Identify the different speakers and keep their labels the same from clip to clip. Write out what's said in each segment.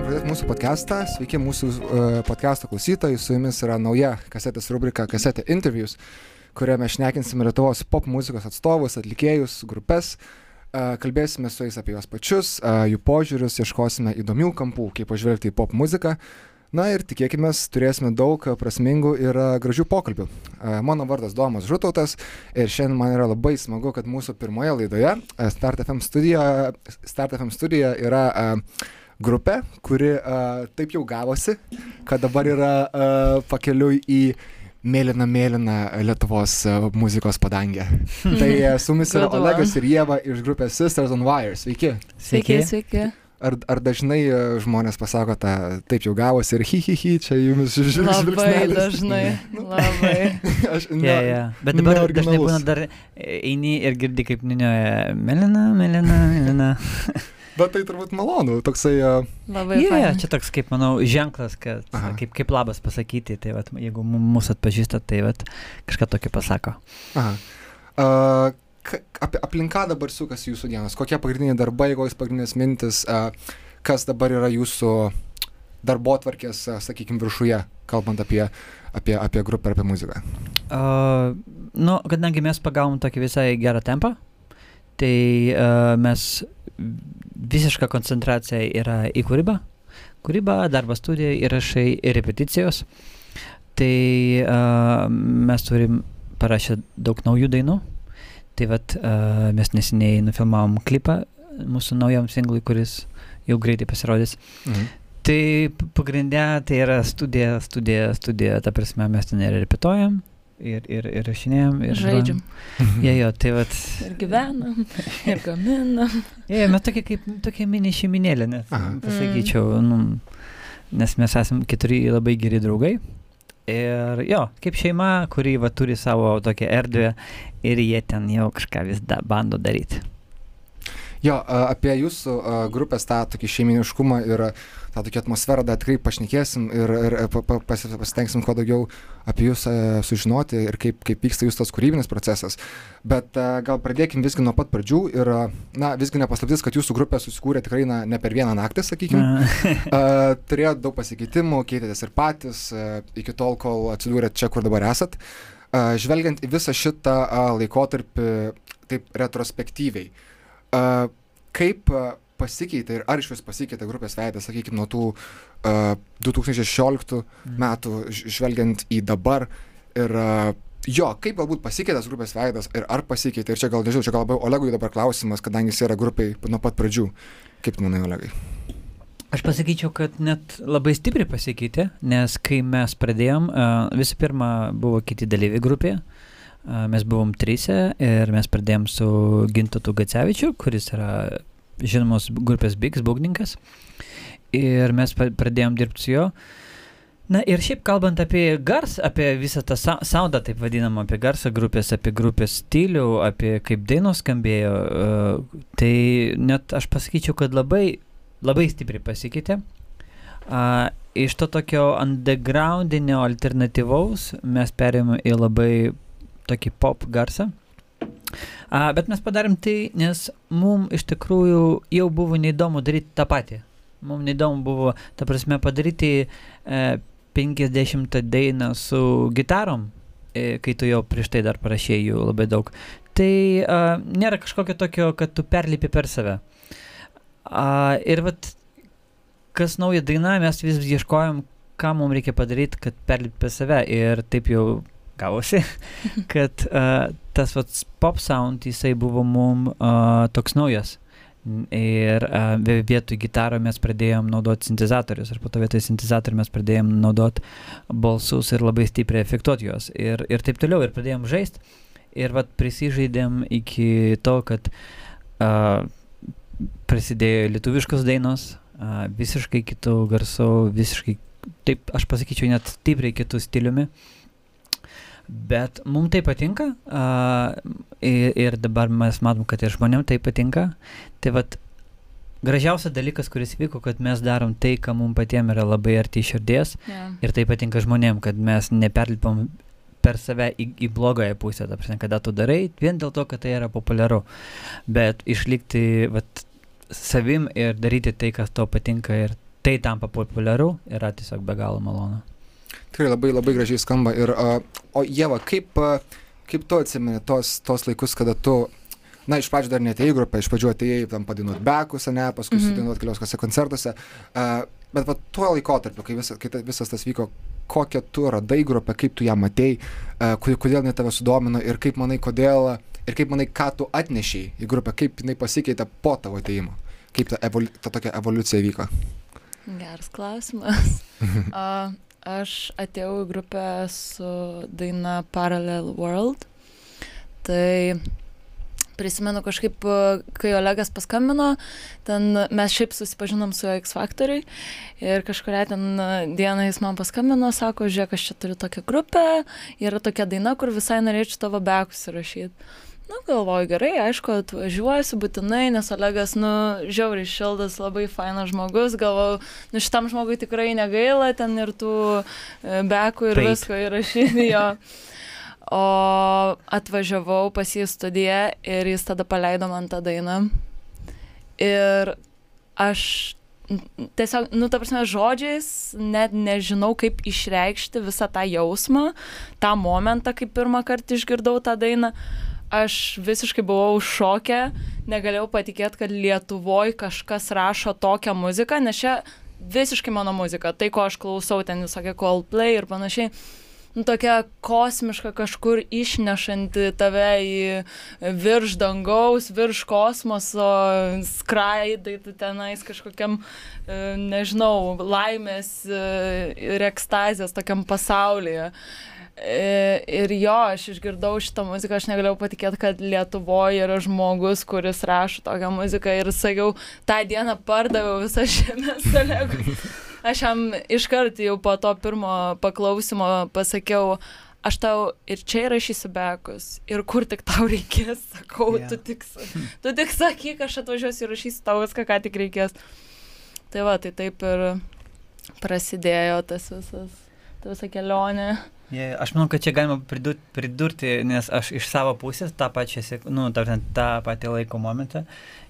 Speaker 1: galim pradėti mūsų podcastą. Sveiki mūsų uh, podcast'o klausytojai. Su jumis yra nauja kasetės rubrika Kasetė Interviews, kurioje mes šnekinsime Lietuvos pop muzikos atstovus, atlikėjus, grupės. Uh, kalbėsime su jais apie juos pačius, uh, jų požiūrius, ieškosime įdomių kampų, kaip pažvelgti į pop muziką. Na ir tikėkime, turėsime daug prasmingų ir uh, gražių pokalbių. Uh, mano vardas Domas Žutautas ir šiandien man yra labai smagu, kad mūsų pirmoje laidoje uh, Start FM studija, Start studija yra uh, grupė, kuri uh, taip jau gavosi, kad dabar yra uh, pakeliui į mėlyną, mėlyną Lietuvos uh, muzikos padangę. tai su mumis yra Olegas ir Jėva iš grupės Sisters on Wire. Sveiki.
Speaker 2: Sveiki, sveiki.
Speaker 1: Ar, ar dažnai žmonės pasako tą taip jau gavosi ir hi hi hi, čia jumis žvilgsnis?
Speaker 2: Labai dažnai, labai.
Speaker 1: Aš ne.
Speaker 3: Yeah, yeah. Bet dabar dažnai būna dar eini ir girdi kaip ninioja Melina, Melina, Melina.
Speaker 1: Bet tai turbūt malonu, toksai... Uh...
Speaker 2: Labai
Speaker 3: yeah,
Speaker 2: faina.
Speaker 3: čia toks kaip, manau, ženklas, kad
Speaker 1: Aha.
Speaker 3: kaip, kaip labas pasakyti, tai vat, jeigu mūsų atpažįstat, tai vat, kažką tokio pasako.
Speaker 1: Aha. Uh, apie aplinką dabar sukasi jūsų dienos. Kokie pagrindiniai darbai, kokios pagrindinės mintis, uh, kas dabar yra jūsų darbo tvarkės, uh, sakykime, viršuje, kalbant apie, apie, apie grupę ir apie muziką.
Speaker 3: Uh, nu, kadangi mes pagavom tokį visai gerą tempą, tai uh, mes visiška koncentracija yra į kūrybą. Kūryba, darbas studija, įrašai ir repeticijos. Tai uh, mes turim parašę daug naujų dainų. Tai vat uh, mes neseniai nufilmavom klipą mūsų naujam singlui, kuris jau greitai pasirodys.
Speaker 1: Mhm.
Speaker 3: Tai p- pagrindė tai yra studija, studija, studija, ta prasme mes ten ir repetuojam, ir, ir, ir rašinėjom, ir
Speaker 2: Žaidžiam.
Speaker 3: Jo, jo, tai vat.
Speaker 2: Ir gyvenam, ir gaminam.
Speaker 3: Jo, mes tokie kaip tokia mini šeiminėlė, net
Speaker 1: Aha.
Speaker 3: pasakyčiau, nu, nes mes esame keturi labai geri draugai. Ir jo, kaip šeima, kuri va turi savo tokią erdvę ir jie ten jau kažką vis da, bando daryti.
Speaker 1: Jo, a, apie jūsų grupės tą tokį šeiminiškumą ir a, tą tokią atmosferą dar tikrai pašnekėsim ir, ir pa, pa, pasi- pasitengsim kuo daugiau apie jūs a, sužinoti ir kaip, kaip vyksta jūsų tas kūrybinis procesas. Bet a, gal pradėkim visgi nuo pat pradžių ir, a, na, visgi nepaslaptis, kad jūsų grupė susikūrė tikrai na, ne per vieną naktį, sakykime. Uh, turėjot daug pasikeitimų, keitėtės ir patys uh, iki tol, kol atsidūrėt čia, kur dabar esat. Uh, žvelgiant į visą šitą uh, laikotarpį taip retrospektyviai, uh, kaip uh, pasikeitė ir ar iš vis pasikeitė grupės veidas, sakykime, nuo tų uh, 2016 metų žvelgiant į dabar ir uh, jo, kaip galbūt pasikeitęs grupės veidas ir ar pasikeitė, ir čia gal nežinau, čia gal labiau Olegui dabar klausimas, kadangi jis yra grupiai nuo pat pradžių. Kaip tu manai, Olegai?
Speaker 3: Aš pasakyčiau, kad net labai stipriai pasikeitė, nes kai mes pradėjom, uh, visų pirma buvo kiti dalyviai grupėje, mes buvom trysia ir mes pradėjom su Gintautu Gacevičiu, kuris yra žinomos grupės Bigs būgninkas. Ir mes pradėjom dirbti su juo. Na ir šiaip kalbant apie garsą, apie visą tą sa- soundą, taip vadinamą, apie garsą grupės, apie grupės stilių, apie kaip dainos skambėjo, uh, tai net aš pasakyčiau, kad labai labai stipriai pasikeitė. Iš to tokio undergroundinio alternatyvaus mes perėjome į labai tokį pop garsą. Uh, bet mes padarėm tai, nes mums iš tikrųjų jau buvo neįdomu daryti tą patį. Mums neįdomu buvo, ta prasme, padaryti uh, 50 dainą su gitarom, e, kai tu jau prieš tai dar parašėjai jų labai daug. Tai uh, nėra kažkokio tokio, kad tu perlipi per save. A, ir vat, kas nauja daina, mes vis ieškojom, ką mums reikia padaryti, kad perlipti per save. Ir taip jau gavosi, kad a, tas vat, pop sound, jisai buvo mums a, toks naujas. Ir vi- vietoj gitaro mes pradėjom naudoti sintetizatorius ir po to vietoj sintetizatorių mes pradėjom naudoti balsus ir labai stipriai efektuoti juos. Ir, ir taip toliau, ir pradėjom žaisti. Ir vat prisižaidėm iki to, kad uh, prasidėjo lietuviškos dainos, a, visiškai kitų garsų, visiškai, taip aš pasakyčiau, net stipriai kitų stiliumi. Bet mums tai patinka a, ir, ir dabar mes matom, kad ir žmonėm tai patinka. Tai vad, gražiausias dalykas, kuris vyko, kad mes darom tai, ką mums patiems yra labai arti širdies
Speaker 2: Yeah.
Speaker 3: ir tai patinka žmonėm, kad mes neperlipam per save į, į blogąją pusę, ta prasme, kada tu darai, vien dėl to, kad tai yra populiaru. Bet išlikti vat, savim ir daryti tai, kas tau patinka ir tai tampa populiaru, yra tiesiog be galo malonu.
Speaker 1: Tikrai labai labai gražiai skamba. Ir, uh, o Jeva, kaip, uh, kaip tu atsimeni tos, tos laikus, kada tu, na, iš pradžių dar netėjai grupę, iš pradžių atėjai tam padainuot bekus, ne, paskui mm. -hmm. sudainuot keliose koncertuose. Uh, bet va tuo laikotarpiu, kai, visa, kai visas tas vyko, kokią tu radai grupę, kaip tu ją matei, uh, kodėl jinai tave sudomino ir kaip manai, kodėl, ir kaip manai, ką tu atnešiai į grupę, kaip jinai pasikeitė po tavo ateimo, kaip ta, evoliu, ta tokia evoliucija vyko.
Speaker 2: Geras klausimas. A, aš atėjau į grupę su daina Parallel World. Tai prisimenu kažkaip, kai Olegas paskambino, ten mes šiaip susipažinom su X Factoriui ir kažkuria ten a, dieną jis man paskambino, sako, žiūrėk, aš čia turiu tokią grupę, yra tokia daina, kur visai norėčiau tavo bekus įrašyti. Na, galvoju, gerai, aišku, atvažiuosiu būtinai, nes Olegas, nu, žiauriai šildas, labai fainas žmogus, galvoju, nu, šitam žmogui tikrai negaila ten ir tų e, bekų ir visko įrašyti jo. O atvažiavau pas jį studiją ir jis tada paleido man tą dainą. Ir aš tiesiog, nu, ta prasme, žodžiais net nežinau, kaip išreikšti visą tą jausmą, tą momentą, kai pirmą kartą išgirdau tą dainą. Aš visiškai buvau šokę, negalėjau patikėti, kad Lietuvoje kažkas rašo tokią muziką, nes čia visiškai mano muzika, tai ko aš klausau, ten visokie Coldplay ir panašiai. Nu, tokia kosmiška kažkur išnešanti tave į virš dangaus, virš kosmoso, skraidai tu tenais kažkokiam, e, nežinau, laimės e, ir ekstazės tokiam pasaulyje. E, Ir jo, aš išgirdau šitą muziką, aš negalėjau patikėti, kad Lietuvoje yra žmogus, kuris rašo tokią muziką ir sakiau, tą dieną pardaviau visą žemę Olegui. Aš jam iškart jau po to pirmo paklausimo pasakiau, aš tau ir čia įrašysiu bekus, ir kur tik tau reikės, sakau,
Speaker 3: Jo.
Speaker 2: tu, tik, tu tik sakyk, aš atvažiuosiu ir rašysiu tau viską, ką tik reikės. Tai va, tai taip ir prasidėjo tas visas, ta visa kelionė.
Speaker 3: Aš manau, kad čia galima pridurti, nes aš iš savo pusės tą pačią, nu, ta prasme, tą patį laiko momentą,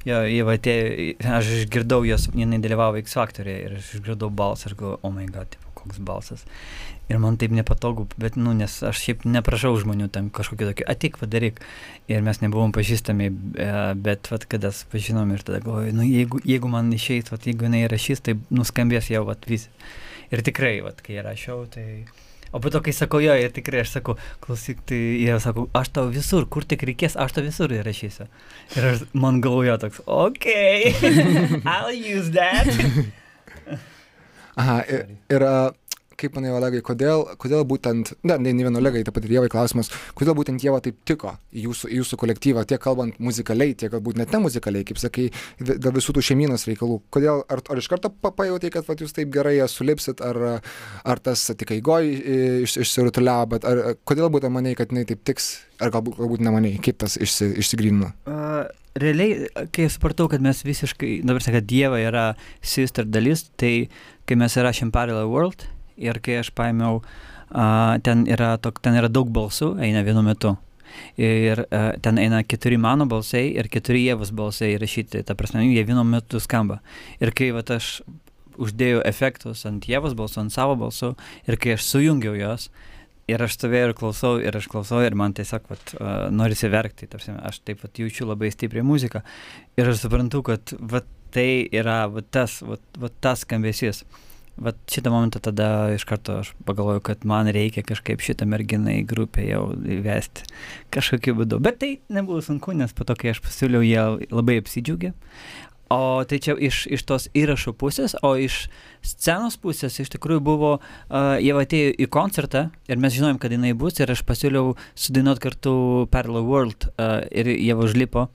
Speaker 3: jo, atėjo, aš išgirdau jos, jinai dalyvavo X faktorėje ir aš išgirdau balsą, aš galvoju, oh my god, tipo, koks balsas. Ir man taip nepatogu, bet, nu, nes aš šiaip neprašau žmonių tam kažkokio tokio, atik padaryk. Ir mes nebuvom pažįstami, e, bet, vat, kada pažinom ir tada galvoju, nu, jeigu, jeigu man išeis, vat, jeigu jinai rašys, tai nuskambės jau, vat, vis. Ir tikrai, vat, kai rašiau, tai... O po to, kai sakau jo, ir tikrai aš sakau, klausyk, tai jie sako, aš tau visur, kur tik reikės, aš tau visur įrašysiu. Ir aš, man galvoja toks, ok, I'll use that.
Speaker 1: Aha, ir, ir kaip manai, Olegai, kodėl, kodėl būtent, ne, ne, ne vien Olegai, taip pat ir Jėvai klausimas, kodėl būtent Jėva taip tiko į jūsų, į jūsų kolektyvą, tiek kalbant muzikaliai, tiek galbūt net ne muzikaliai, kaip sakai, dėl visų tų šeiminos reikalų. Kodėl, ar, ar iš karto pa- pajautai, kad vat, jūs taip gerai ją sulipsit, ar, ar tas tik eigoj iš, išsirutuliavo, bet ar, kodėl būtent maniai, kad jinai taip tiks, ar galbūt, galbūt nemaniai, kaip tas išsi, išsigrynino?
Speaker 3: Uh, realiai, kai supratau, kad mes visiškai, dabar sakai, Dieva yra sister dalis, tai kai mes įrašėm Parallel World ir kai aš paėmiau, uh, ten, yra tok, ten yra daug balsų, eina vienu metu. Ir uh, ten eina keturi mano balsai ir keturi Jėvos balsai įrašyti, ta prasme, jie vienu metu skamba. Ir kai vat, aš uždėjau efektus ant Jėvos balsų, ant savo balsų ir kai aš sujungiau juos, Ir aš stovėjau ir klausau, ir aš klausau, ir man tiesiog vat, uh, norisi verkti. Tarsi, aš taip pat jaučiu labai stiprią muziką. Ir aš suprantu, kad vat, tai yra vat, tas, vat, vat, tas skambesys. Vat šitą momentą tada iš karto aš pagalvoju, kad man reikia kažkaip šitą merginą į grupę jau įvesti kažkokiu būdu. Bet tai nebuvo sunku, nes po to, kai aš pasiūliau, jie labai apsidžiaugė. O tai čia iš, iš tos įrašų pusės, o iš scenos pusės iš tikrųjų buvo, uh, jie atėjo į koncertą ir mes žinojom, kad jinai bus ir aš pasiūliau sudainuoti kartu Parallel World uh, ir jie užlipo.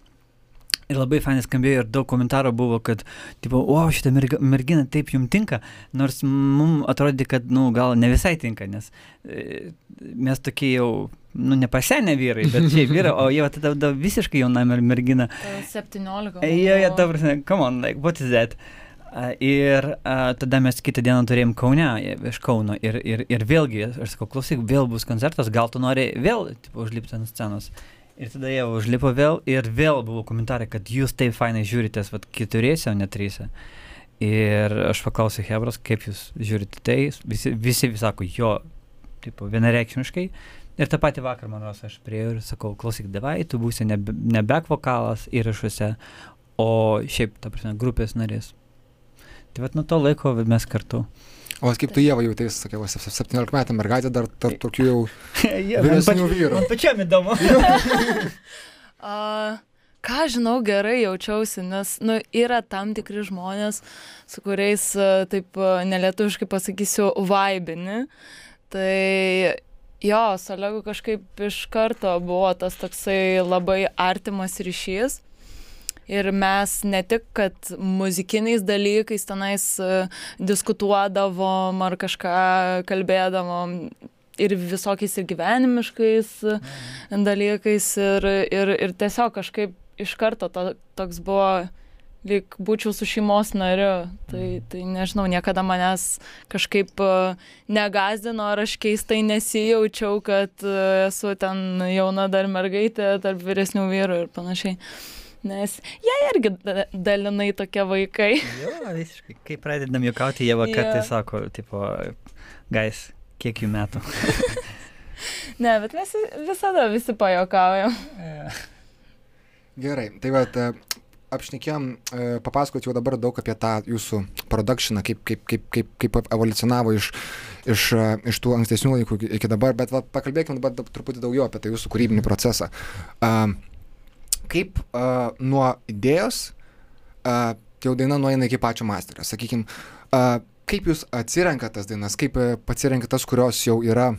Speaker 3: Ir labai fainai skambėjo ir daug komentarų buvo, kad, tipo, o, šitą merg merginą taip jums tinka, nors mums atrodė, kad, nu, gal ne visai tinka, nes e, mes tokie jau, nu, nepasenę vyrai, bet šiaip vyrai, o jie tada tada visiškai jauna mer- mergina.
Speaker 2: Ta 17.
Speaker 3: Jo, jo, ta prasme, come on, like, what is that? Ir uh, tada mes kitą dieną turėjom Kaune, jie- iš Kauno. Ir, ir, ir vėlgi, aš sakau, klausyk, vėl bus koncertas, gal tu nori vėl tipo, užlipti ant scenos. Ir tada jie užlipo vėl ir vėl buvo komentarai, kad jūs taip fainai žiūritės, vad keturiese, o ne tryse. Ir aš paklausiau Hebros, kaip jūs žiūrite tai, visi, visi vis sako, jo, tipo, vienareikšmiškai. Ir tą patį vakar, man rodos, aš prieėjau ir sakau, klausyk, devai, tu būsi ne, ne back vokalas įrašuose, o šiaip, ta prasme, grupės narys. Tai vad nuo to laiko mes kartu.
Speaker 1: O kaip tu Jėva jautėsi, sakiau, 17 metų mergaitė dar tarp tokių jau
Speaker 3: ja,
Speaker 1: vyresnių vyrų.
Speaker 3: Man pačiam įdomu.
Speaker 2: A, ką žinau, gerai jaučiausi, nes nu, yra tam tikri žmonės, su kuriais, a, taip a, nelietuviškai pasakysiu, vaibini. Tai jo, su Olegu kažkaip iš karto buvo tas toksai labai artimas ryšys. Ir mes ne tik, kad muzikiniais dalykais tenais e, diskutuodavom ar kažką kalbėdavom, ir visokiais ir gyvenimiškais e, dalykais. Ir, ir, ir tiesiog kažkaip iš karto to, toks buvo, lyg būčiau su šeimos nariu. Tai, tai nežinau, niekada manęs kažkaip e, negazdino, ar aš keistai nesijaučiau, kad esu ten jauna dar mergaitė tarp vyresnių vyrų ir panašiai. Nes jie irgi da- dalinai tokie vaikai.
Speaker 3: jo, visiškai. Kai pradedam juokauti, jie vakar tai sako, tipo, gais, kiek jų metų.
Speaker 2: Ne, bet mes visada visi pajokaujam.
Speaker 1: Gerai, tai va, apšnekėjom, e, papasakot jau dabar daug apie tą jūsų produkšiną, kaip, kaip, kaip, kaip, kaip evoliucionavo iš, iš, e, iš tų ankstesnių laikų iki- dabar, bet va, pakalbėkime dabar dab- truputį daugiau apie tą jūsų kūrybinį procesą. A, kaip a, nuo idėjos tai jau daina nueina iki pačio masterio, sakykime, a, kaip jūs atsirenkat tas dainas, kaip e, pasirenkat tas, kurios jau yra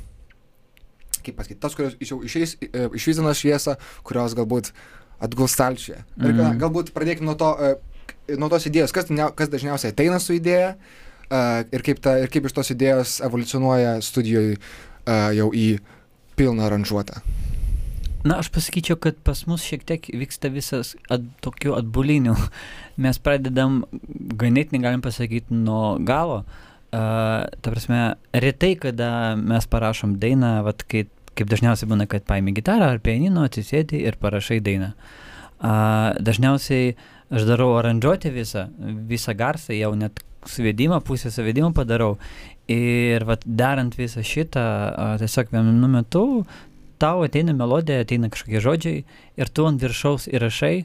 Speaker 1: kaip pasakyti, tas, kurios jau išeis, e, išvysdina šviesą, kurios galbūt atguls stalčiuje. Ir ga-
Speaker 3: Mhm.
Speaker 1: galbūt pradėkime nuo, to, e, nuo tos idėjos, kas, ne, kas dažniausiai ateina su idėja e, ir kaip, ta, ir kaip iš tos idėjos evoliucionuoja studijoje jau į pilną aranžuotę.
Speaker 3: Na, aš pasakyčiau, kad pas mus šiek tiek vyksta visas at, tokių atbulinių. Mes pradedam, ganėtinai galim pasakyti, nuo galo. Uh, ta prasme, retai, kada mes parašom dainą, vat, kai, kaip dažniausiai būna, kad paimi gitarą ar pianino, atsisėdi ir parašai dainą. Uh, dažniausiai aš darau aranžuoti visą, visą garsą, jau net suvedimą, pusę suvedimą padarau. Ir vat, darant visą šitą, tiesiog vienu metu tau ateina melodija, ateina kažkokie žodžiai ir tu ant viršaus įrašai.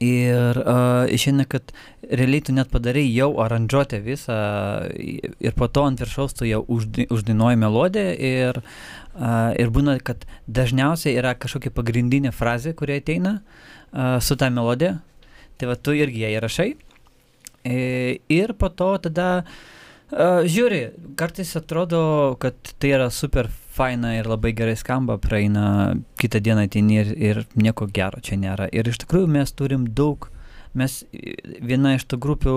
Speaker 3: Ir uh, išeina, kad realiai tu net padarai jau aranžuotę visą ir po to ant viršaus tu jau uždi, uždainuoji melodiją ir, uh, ir būna, kad dažniausiai yra kažkokia pagrindinė frazė, kuri ateina uh, su ta melodija. Tai va tu irgi ją įrašai. E, ir po to tada uh, žiūri, kartais atrodo, kad tai yra super faina ir labai gerai skamba, praeina kitą dieną ateini ir, ir nieko gero čia nėra. Ir iš tikrųjų mes turim daug, mes viena iš tų grupių,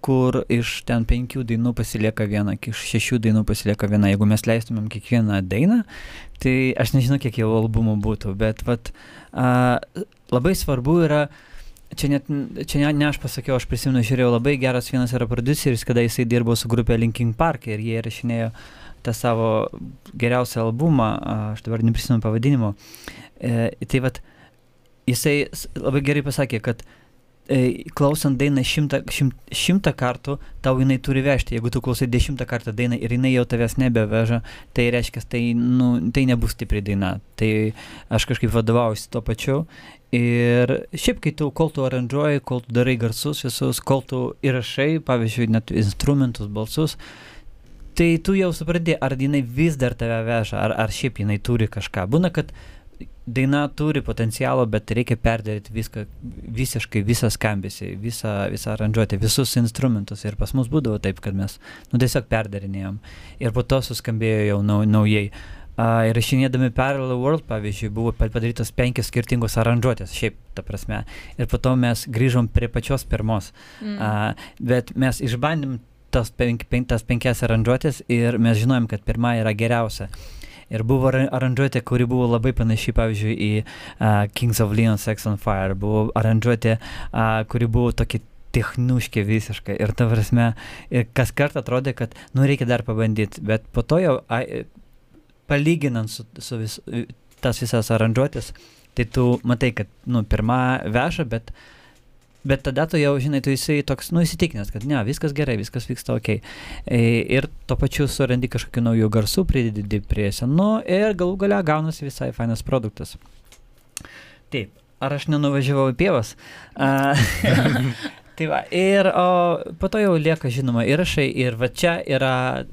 Speaker 3: kur iš ten penkių dainų pasilieka viena, iš šešių dainų pasilieka viena. Jeigu mes leistumėm kiekvieną dainą, tai aš nežinau, kiek jau albumų būtų, bet vat, a, labai svarbu yra Čia net, čia ne, ne aš pasakiau, aš prisimenu, žiūrėjau labai geras vienas yra produceris, kada jisai dirbo su grupė Linkin Park ir jie įrašinėjo tą savo geriausią albumą, aš dabar neprisimenu pavadinimo. E, tai vad, jisai labai gerai pasakė, kad e, klausant dainą šimtą, šimt, šimtą kartų, tau jinai turi vežti. Jeigu tu klausai dešimtą kartą dainą ir jinai jau tavęs nebeveža, tai reiškia, tai, nu, tai nebus stipri daina. Tai aš kažkaip vadovaujuosi tuo pačiu. Ir šiaip, kai tu, kol tu aranžuoji, kol tu darai garsus visus, kol tu įrašai, pavyzdžiui, net instrumentus, balsus, tai tu jau supranti, ar jinai vis dar tave veža, ar, ar šiaip jinai turi kažką. Būna, kad daina turi potencialo, bet reikia perdaryti viską, visiškai visą skambesį, visą, visą aranžuotę, visus instrumentus. Ir pas mus būdavo taip, kad mes nu, tiesiog perdarinėjom. Ir po to suskambėjo jau nau, naujai. Uh, ir išinėdami Parallel World, pavyzdžiui, buvo pa- padarytos penkios skirtingos aranžuotės, šiaip, ta prasme. Ir po to mes grįžom prie pačios pirmos.
Speaker 2: Mm.
Speaker 3: Uh, bet mes išbandėm tas, penk, penk, tas penkias aranžuotės ir mes žinojom, kad pirma yra geriausia. Ir buvo ara- aranžuotė, kuri buvo labai panaši, pavyzdžiui, į uh, Kings of Leon Sex on Fire. Buvo aranžuotė, uh, kuri buvo tokia techniškė visiškai. Ir ta prasme, ir kas kartą atrodė, kad, nu, reikia dar pabandyti. Bet po to jau, ai, palyginant su, su vis, tas visas aranžuotės, tai tu matai, kad, nu, pirma veža, bet bet tada tu jau, žinai, tu esi toks, nu, įsitikinęs, kad ne, viskas gerai, viskas vyksta ok. E, ir tuo pačiu surandi kažkokių naujų garsų, pridedi prie senų ir galų gale gaunasi visai fainas produktas. Taip, ar aš nenuvažiavau į pievas? Tai va, ir o, po to jau lieka, žinoma, įrašai ir va čia yra,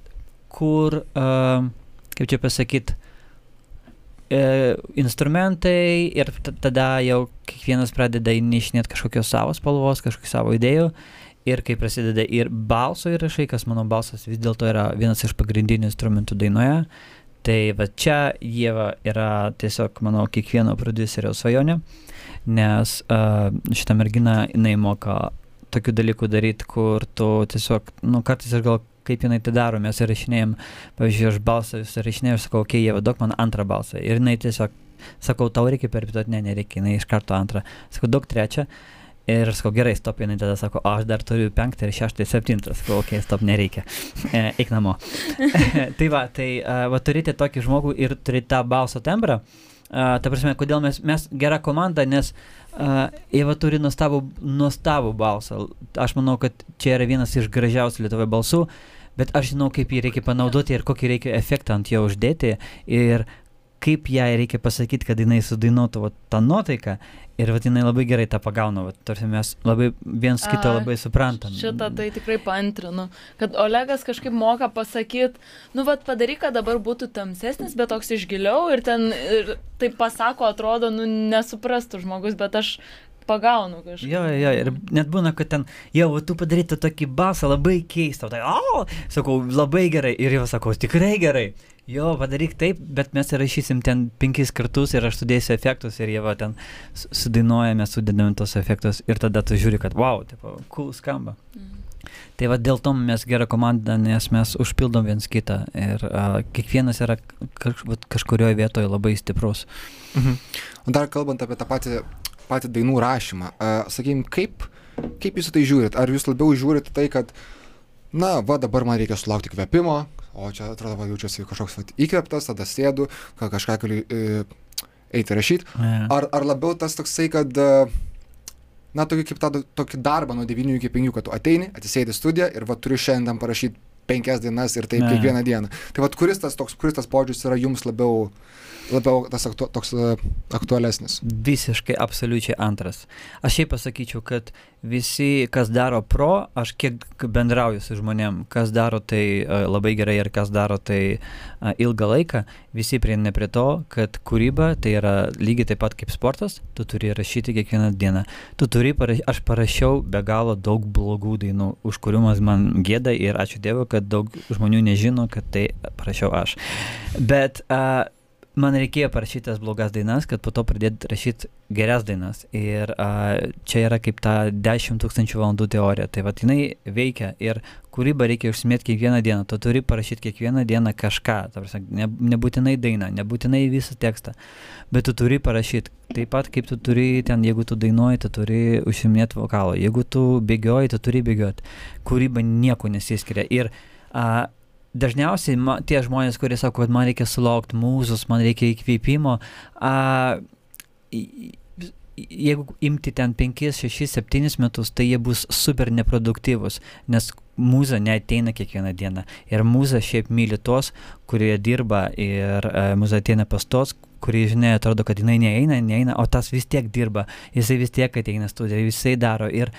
Speaker 3: kur, a, kaip čia pasakyti, instrumentai ir tada jau kiekvienas pradeda įnešinėti kažkokios savo spalvos, kažkokių savo idėjų. Ir kai prasideda ir balso įrašai, kas mano balsas vis dėlto yra vienas iš pagrindinių instrumentų dainoje, tai va čia Jėva yra tiesiog, manau, kiekvieno producerio svajonė, nes uh, šitą merginą jinai moka tokių dalykų daryti, kur tu tiesiog, nu, kartais aš gal kaip jinai tai daro, mes įrašinėjom, pavyzdžiui, aš balsą vis įrašinėjau ir sakau, okei, okay, Jėva, duok man antrą balsą. Ir jinai tiesiog, sakau, tau reikia perpituoti, ne, nereikia, jinai iš karto antrą. Sakau, duok trečią. Ir sakau, gerai, stop, jinai tada sako, aš dar turiu penktą ir šeštą ir septintą. Sakau, okei, okay, stop, nereikia. E, eik namo. tai va, tai uh, va, turite tokį žmogų ir turite tą balso tembrą. Uh, ta prasme, kodėl mes, mes gera komanda, nes uh, Eva turi nuostabų, nuostabų balsą. Aš manau, kad čia yra vienas iš gražiausių Lietuvoje balsų, bet aš žinau, kaip jį reikia panaudoti ir kokį reikia efektą ant jo uždėti ir kaip jai reikia pasakyti, kad jinai sudainuotų tą nuotaiką ir va, jinai labai gerai tą pagauna, va, tarsi mes labai viens kitą labai suprantam.
Speaker 2: Šitą tai tikrai pantrinu, kad Olegas kažkaip moka pasakyti, nu vad padaryk, kad dabar būtų tamsesnis, bet toks iš giliau ir ten ir taip pasako, atrodo, nu nesuprastų žmogus, bet aš pagaunu kažką.
Speaker 3: Jo, jo, ir net būna, kad ten, jau, tu padarytų tokį basą labai keistą, tai, o, sakau, labai gerai, ir jau sakau, tikrai gerai. Jo, padaryk taip, bet mes įrašysim ten penkis kartus ir aš sudėsiu efektus ir jie va ten sudainuojame, sudedame tos efektus ir tada tu žiūri, kad wow, tipo, cool skamba. Mm. Tai va dėl to mes gera komanda, nes mes užpildom viens kitą ir uh, kiekvienas yra kaž, kažkurioje vietoje labai stiprus.
Speaker 1: Mhm. O dar kalbant apie tą patį patį dainų rašymą. Sakykime, kaip, kaip jūs tai žiūrit? Ar jūs labiau žiūrit tai, kad, na, va dabar man reikia sulaukti kvepimo, o čia atrodo, va, jaučiuosi kažkoks va, įkveptas, tada sėdu, kažką galiu e, eiti rašyti. Ar, ar labiau tas toksai, kad, na, tokį kaip tą tokį darbą nuo 9 iki 5, kad tu ateini, atsisėdi studiją ir va turi šiandien parašyti penkias dienas ir taip
Speaker 3: Ne.
Speaker 1: kiekvieną dieną. Tai vad kuris tas toks, kuris tas požiūris yra jums labiau, labiau tas aktu, toks e, aktualesnis?
Speaker 3: Visiškai absoliučiai antras. Aš šiaip pasakyčiau, kad visi, kas daro pro, aš kiek bendrauju su žmonėm, kas daro tai uh, labai gerai ir kas daro tai uh, ilgą laiką, visi prieina prie to, kad kūryba tai yra lygiai taip pat kaip sportas, tu turi rašyti kiekvieną dieną. Tu turi, paraš... aš parašiau be galo daug blogų dainų, už kurių man gėda ir ačiū Dievui, kad daug žmonių nežino, kad tai parašiau aš. Bet uh, man reikėjo parašyti tas blogas dainas, kad po to pradėti rašyti geras dainas. Ir a, čia yra kaip ta 10 tūkstančių valandų teorija. Tai va, jinai veikia ir kūrybą reikia užsimėti kiekvieną dieną. Tu turi parašyti kiekvieną dieną kažką. Prasme, ne, nebūtinai dainą, nebūtinai visą tekstą. Bet tu turi parašyti. Taip pat kaip tu turi ten, jeigu tu dainuoji, tu turi užsiminėti vokalą. Jeigu tu bėgioji, tu turi bėgioti. Kūryba nieko nesiskiria. Ir a, dažniausiai ma, tie žmonės, kurie sako, kad man reikia sulaukti mūzus, man reikia įkvėpimo, a, jeigu imti ten 5, 6, 7 metus, tai jie bus super neproduktyvus, nes mūza neateina kiekvieną dieną. Ir mūza šiaip myli tos, kurie dirba ir uh, mūza ateina pas tos, kurie, žinai, atrodo, kad jinai neeina, neeina, o tas vis tiek dirba, jisai vis tiek ateina studiją, jisai daro ir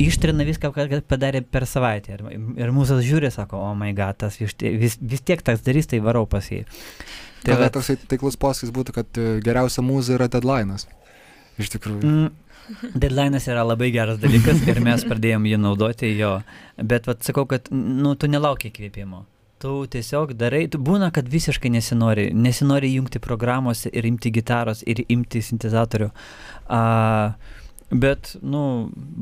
Speaker 3: ištrina viską, ką padarė per savaitę. Ir, ir mūsų žiūri, sako, o oh my god, tas vis, vis, vis tiek tas darys, tai varau pas jį.
Speaker 1: Tai tada toksai taiklus posakis būtų, kad e, geriausia mūza yra deadline'as. Iš tikrųjų.
Speaker 3: Mm, Deadline'as yra labai geras dalykas ir mes pradėjom jį naudoti jo, bet vat, sakau, kad nu, tu nelauki įkvėpimo. Tu tiesiog darai, tu būna, kad visiškai nesinori, nesinori jungti programuose ir imti gitaros ir imti sintezatorių. A, bet, nu,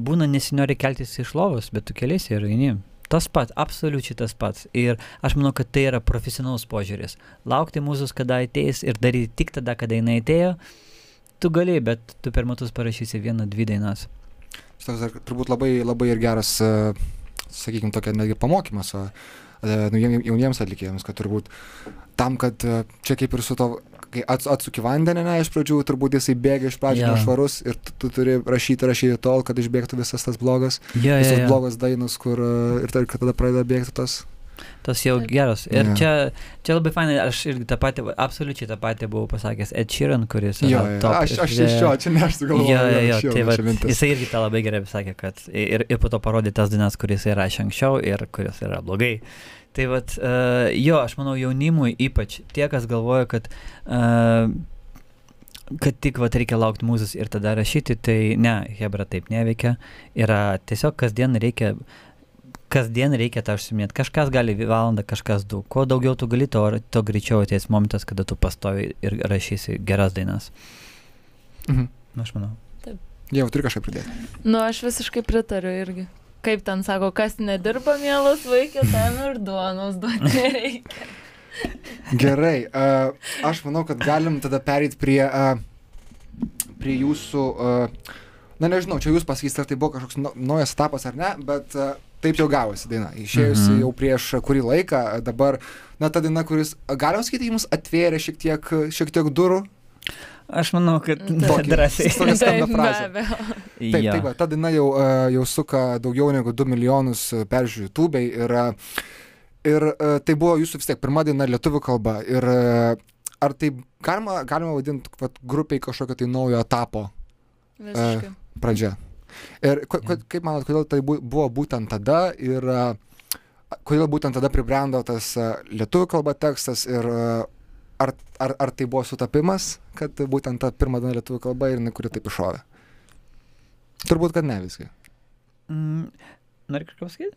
Speaker 3: būna nesinori keltis iš lovos, bet tu keliasi ir eini. Tas pats, absoliučiai tas pats. Ir aš manau, kad tai yra profesionalus požiūris. Laukti mūzus, kada ateis ir daryti tik tada, kada jinai atėjo, tu gali, bet tu per metus parašysi vieną, dvi dainas.
Speaker 1: Šis toks dar turbūt labai, labai ir geras, sakykime, tokia netgi pamokymas e, jauniems atlikėjams, kad turbūt tam, kad e, čia kaip ir su to kai ats, atsuki vandenį, ne, iš pradžių turbūt jisai bėga iš pradžių
Speaker 3: Jo.
Speaker 1: nešvarus ir tu, tu turi rašyti, rašyti tol, kad išbėgtų visas tas blogas,
Speaker 3: Jo, jo,
Speaker 1: visos
Speaker 3: jo.
Speaker 1: blogos dainos, kur e, ir tada pradeda bėgti tas.
Speaker 3: Tas jau
Speaker 2: Taip.
Speaker 3: geras. Ir
Speaker 1: Jo.
Speaker 3: čia, čia labai fainai, aš irgi tą patį, absoliučiai tą patį buvau pasakęs Ed Sheeran, kuris... yra
Speaker 1: Jo, jo,
Speaker 3: top
Speaker 1: aš, aš
Speaker 3: iš-
Speaker 1: iš jo, čia ne aš sugalvojau.
Speaker 3: Jo, jo, jo,
Speaker 1: iš jo,
Speaker 3: tai va, jisai irgi tą labai gerai pasakė, kad ir, ir po to parodė tas dainas, kuris yra rašė anksčiau ir kuris yra blogai. Tai va, uh, jo, aš manau jaunimui ypač tie, kas galvoja, kad, uh, kad tik va, reikia laukti mūzos ir tada rašyti, tai ne, Hebra taip neveikia. Yra tiesiog kasdien reikia, kasdien reikia tą užsiminėti. Kažkas gali valandą, kažkas du. Kuo daugiau tu gali, to, to greičiau ateis momentas, kada tu pastovi ir rašysi geras dainas.
Speaker 1: Mhm.
Speaker 3: Nu, aš manau.
Speaker 1: Jau turi kažką pridėti.
Speaker 2: Nu, aš visiškai pritariu irgi. Kaip ten sako, kas nedirba, mielas vaikė, tam ir duonos duoti nereikia.
Speaker 1: Gerai, uh, aš manau, kad galim tada pereiti prie, uh, prie jūsų, uh, na nežinau, čia jūs pasakysite, ar tai buvo kažkoks nau- naujas etapas ar ne, bet uh, taip jau gavosi daina. Išėjusi
Speaker 3: Mhm.
Speaker 1: jau prieš kurį laiką, dabar, na ta daina, kuris, galima sakyti, jums atvėrė šiek tiek, šiek tiek durų.
Speaker 3: Aš manau, kad
Speaker 1: Tokį-
Speaker 3: drąsiai.
Speaker 1: Tokia skamba frazė. Taip, taip, va, ta daina jau, uh, jau suka daugiau negu 2 milijonus uh, peržiūrų YouTube ir, uh, ir tai buvo jūsų vis tiek pirma daina lietuvių kalba. Ir ar tai galima, galima vadinti vat, grupiai kažkokio tai naujo etapo
Speaker 2: Visiškai.
Speaker 1: pradžia? Ir kaip manot, kodėl tai bu- buvo būtent tada ir kodėl būtent tada pribrendo tas lietuvių kalba tekstas ir ar, ar, ar tai buvo sutapimas, kad būtent ta pirma diena lietuvių kalba ir jinai kuri taip iššovė? Turbūt, kad ne visgi.
Speaker 3: Mm, Nori kažką pasakyti?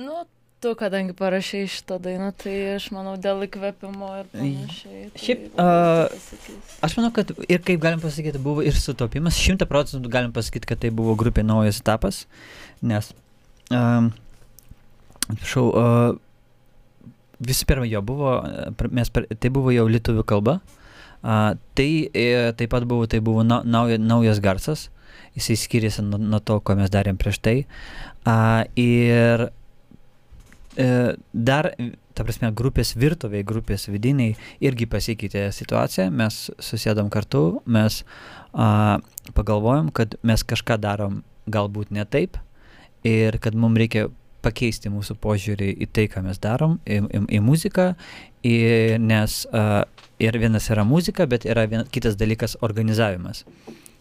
Speaker 2: Nu, tu, kadangi parašai šitą dainą, tai aš manau dėl įkvėpimo ir panašiai. tai
Speaker 3: Šiaip,
Speaker 2: pasakysiu.
Speaker 3: Aš manau, kad ir kaip galim pasakyti, buvo ir sutapimas. Šimta procentų galim pasakyti, kad tai buvo grupė naujas etapas, nes, um, atsiprašau, uh, visų pirma, jo buvo, mes, per- tai buvo jau lietuvių kalba. Uh, tai e, taip pat buvo, tai buvo nau, nauja, naujas garsas, jisai skiriasi nuo, nuo to, ko mes darėm prieš tai. Uh, ir dar, ta prasme, grupės virtuviai, grupės vidiniai irgi pasikeitė situacija, mes susėdom kartu, mes a, pagalvojom, kad mes kažką darom galbūt ne taip ir kad mums reikia pakeisti mūsų požiūrį į tai, ką mes darom, į, į, į muziką, į, nes a, ir vienas yra muzika, bet yra vien, kitas dalykas organizavimas.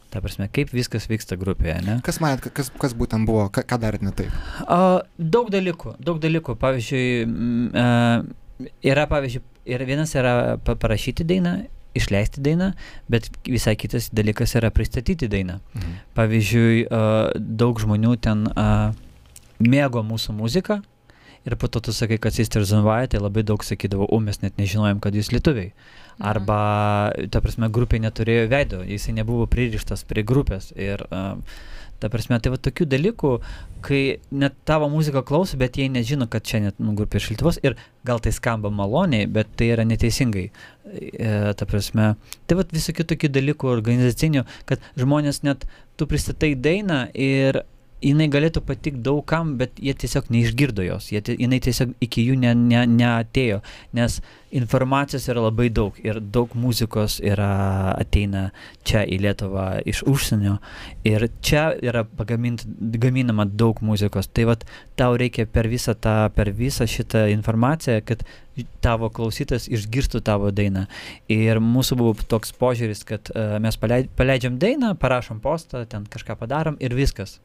Speaker 3: Ta prasme, kaip viskas vyksta grupėje, ne?
Speaker 1: Kas manėt, ka- kas, kas būtent buvo, ką, ką darėt ne taip?
Speaker 3: A, daug dalykų, daug dalykų. Pavyzdžiui, yra, pavyzdžiui, ir vienas yra pa- parašyti dainą, išleisti dainą, bet visai kitas dalykas yra pristatyti dainą.
Speaker 1: Mhm.
Speaker 3: Pavyzdžiui, a, daug žmonių ten a, mėgo mūsų muziką ir po to tu sakai, kad Sisters and White, tai labai daug sakydavo, o mes net nežinojom, kad jūs lietuviai. Arba, ta prasme, grupė neturėjo veido, jisai nebuvo pririštas prie grupės. Ir, ta prasme, tai va tokių dalykų, kai net tavo muziką klauso, bet jie nežino, kad čia net nu, grupė iš Lietuvos ir gal tai skamba maloniai, bet tai yra neteisingai. E, ta prasme, tai va visokių tokių dalykų organizacinių, kad žmonės net, tu pristatai dainą ir jinai galėtų patikti daugam, bet jie tiesiog neišgirdo jos, jie, jinai tiesiog iki jų ne, ne, neatėjo, nes informacijos yra labai daug ir daug muzikos yra ateina čia į Lietuvą iš užsienio ir čia yra pagamint, gaminama daug muzikos. Tai vad tau reikia per visą, tą, per visą šitą informaciją, kad tavo klausytas išgirstų tavo dainą. Ir mūsų buvo toks požiūris, kad uh, mes paleid, paleidžiam dainą, parašom postą, ten kažką padarom ir viskas.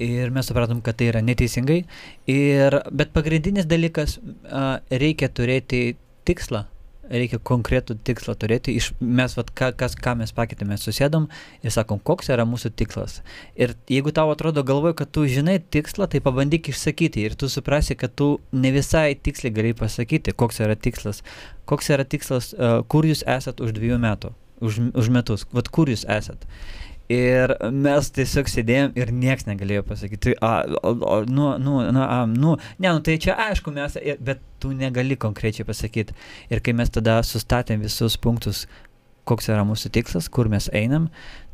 Speaker 3: Ir mes supratom, kad tai yra neteisingai. Ir, bet pagrindinis dalykas, reikia turėti tikslą, reikia konkretų tikslą turėti. Iš, mes, vat, ką, kas, ką mes pakėtėme, mes susėdom ir sakom, koks yra mūsų tikslas. Ir jeigu tau atrodo galvoje, kad tu žinai tikslą, tai pabandyk išsakyti ir tu suprasi, kad tu ne visai tiksliai gali pasakyti, koks yra tikslas. Koks yra tikslas, kur jūs esat už dviejų metų, už, už metus, vat kur jūs esat. Ir mes tiesiog sėdėjom ir nieks negalėjo pasakyti, a, o, o, nu, nu, nu, a, nu, ne, nu tai čia aišku mes, bet tu negali konkrečiai pasakyti. Ir kai mes tada sustatėm visus punktus, koks yra mūsų tikslas, kur mes einam,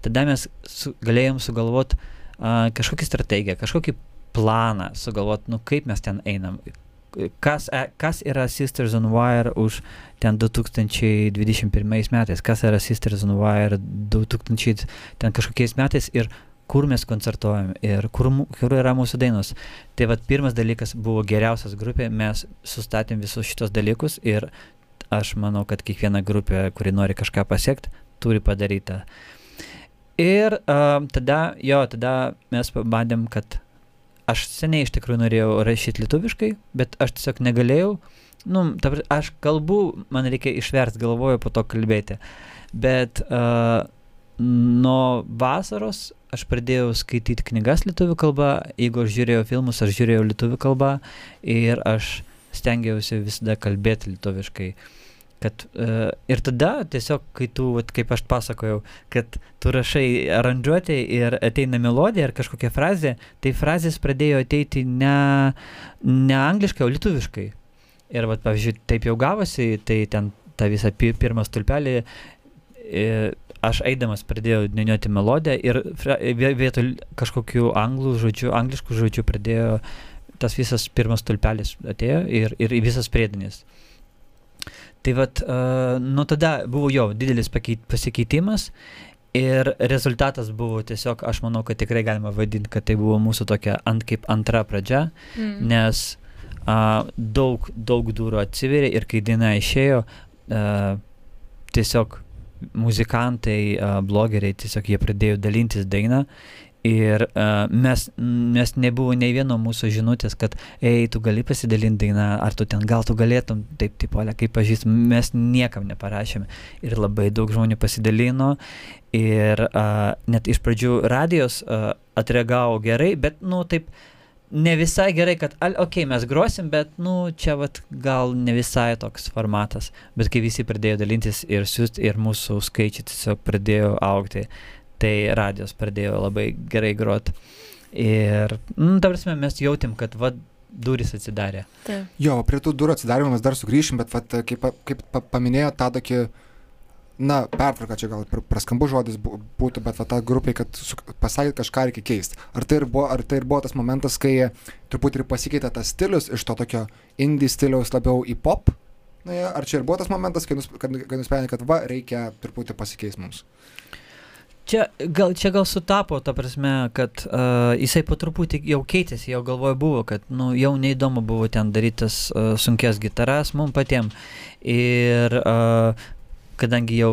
Speaker 3: tada mes su, galėjom sugalvoti kažkokią strategiją, kažkokį planą, sugalvoti, nu kaip mes ten einam, kas, e, kas yra Sisters on Wire už ten 2021 metais, kas yra Sisters on Wire 2000 ten kažkokiais metais ir kur mes koncertuojam ir kur, kur yra mūsų dainos. Tai vad pirmas dalykas buvo geriausias grupė, mes sustatėm visus šitos dalykus ir aš manau, kad kiekviena grupė, kuri nori kažką pasiekti, turi padaryti. Ir uh, tada, jo, tada mes pabandėm, kad aš seniai iš tikrųjų norėjau rašyti lietuviškai, bet aš tiesiog negalėjau. Nu, ta, aš kalbu, man reikia išversti, galvoju po to kalbėti. Bet uh, nuo vasaros aš pradėjau skaityti knygas lietuvių kalba, jeigu aš žiūrėjau filmus, aš žiūrėjau lietuvių kalbą ir aš stengiausi visada kalbėti lietuviškai. Kad, uh, ir tada tiesiog, kai tu, vat, kaip aš pasakojau, kad tu rašai aranžuotę ir ateina melodija ar kažkokia frazė, tai frazės pradėjo ateiti ne, ne angliškai, o lietuviškai. Ir, vat, pavyzdžiui, taip jau gavosi, tai ten tą visą pirmą stulpelį e, aš eidamas pradėjau dainuoti melodiją ir vietoj kažkokių anglų žodžių, angliškų žodžių pradėjo tas visas pirmas stulpelis atėjo ir, ir visas priedanis. Tai vad, uh, nuo tada buvo jo didelis pakeit, pasikeitimas ir rezultatas buvo tiesiog, aš manau, kad tikrai galima vadinti, kad tai buvo mūsų tokia ant kaip antra pradžia, mm. nes uh, daug, daug durų atsiverė ir kai daina išėjo, uh, tiesiog muzikantai, blogeriai, tiesiog jie pradėjo dalintis dainą Ir uh, mes, mes nebuvo nei vieno mūsų žinutės, kad, ei, tu gali pasidalinti dainą, ar tu ten gal tu galėtum, taip, taip, Olia, kaip pažįstam, mes niekam neparašėme. Ir labai daug žmonių pasidalino. Ir uh, net iš pradžių radijos uh, atreagavo gerai, bet, nu, taip, ne visai gerai, kad, okei, okay, mes grosim, bet, nu, čia, vat, gal ne visai toks formatas. Bet kai visi pradėjo dalintis ir siūsti, ir mūsų skaičiai tiesiog pradėjo aukti tai radijos pradėjo labai gerai grot. Ir, nu, ta prasme, mes jautėm, kad va, durys atsidarė.
Speaker 1: Taip. Jo, prie tų durų atsidarimo mes dar sugrįšim, bet vat, kaip, kaip paminėjo tą tokį, na, pertrauką čia gal praskambu žodis būtų, bet va, ta grupė, kad pasakėt kažką reikia keisti. Ar, tai buvo, ar tai ir buvo tas momentas, kai truputį ir pasikeitė tas stilius iš to tokio indie stiliaus labiau į pop? Na, ar čia ir buvo tas momentas, kai, nus, kad, kad nusprendė, kad va, reikia truputį pasikeisti mums?
Speaker 3: Čia gal, čia gal sutapo, ta prasme, kad uh, jisai po truputį jau keitėsi, jau galvoje buvo, kad nu, jau neįdomu buvo ten darytas uh, sunkes gitaras mums patiems. Ir uh, kadangi jau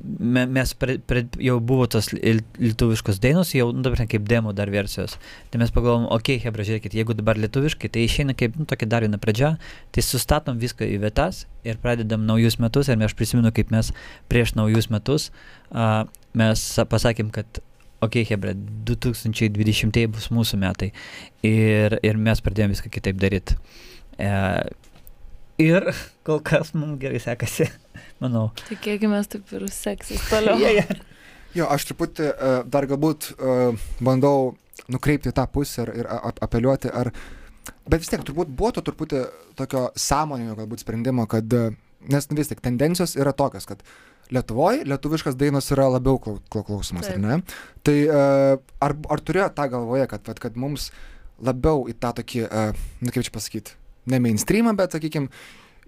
Speaker 3: mes pre, pre, jau buvo tos lietuviškos dainos, jau, nu, dabar kaip demo dar versijos. Tai mes pagalvom, okei, okay, hebra, žiūrėkit, jeigu dabar lietuviškai, tai išeina kaip, nu, tokia dar viena pradžia, tai sustatom viską į vietas ir pradedam naujus metus. Ir aš prisimenu, kaip mes prieš naujus metus uh, mes pasakėm, kad okei, okay, hebra, 2020 bus mūsų metai. Ir, ir mes pradėjome viską kitaip daryti. E, ir kol kas mums gerai sekasi manau.
Speaker 2: Tikėkime, taip ir seksis toliau.
Speaker 3: yeah, yeah.
Speaker 1: Jo, aš truputį uh, dar galbūt uh, bandau nukreipti tą pusę ir, ir apeliuoti, ar... Bet vis tiek turbūt buvo to truputį tokio sąmoninio galbūt sprendimo, kad... Nes vis tik tendencijos yra tokios, kad Lietuvoje lietuviškas dainos yra labiau klausomas, ar ne? Tai ar, ar turėjo tą galvoje, kad, kad, kad mums labiau į tą tokį, na kaip čia pasakyti, ne mainstreamą, bet, sakykime,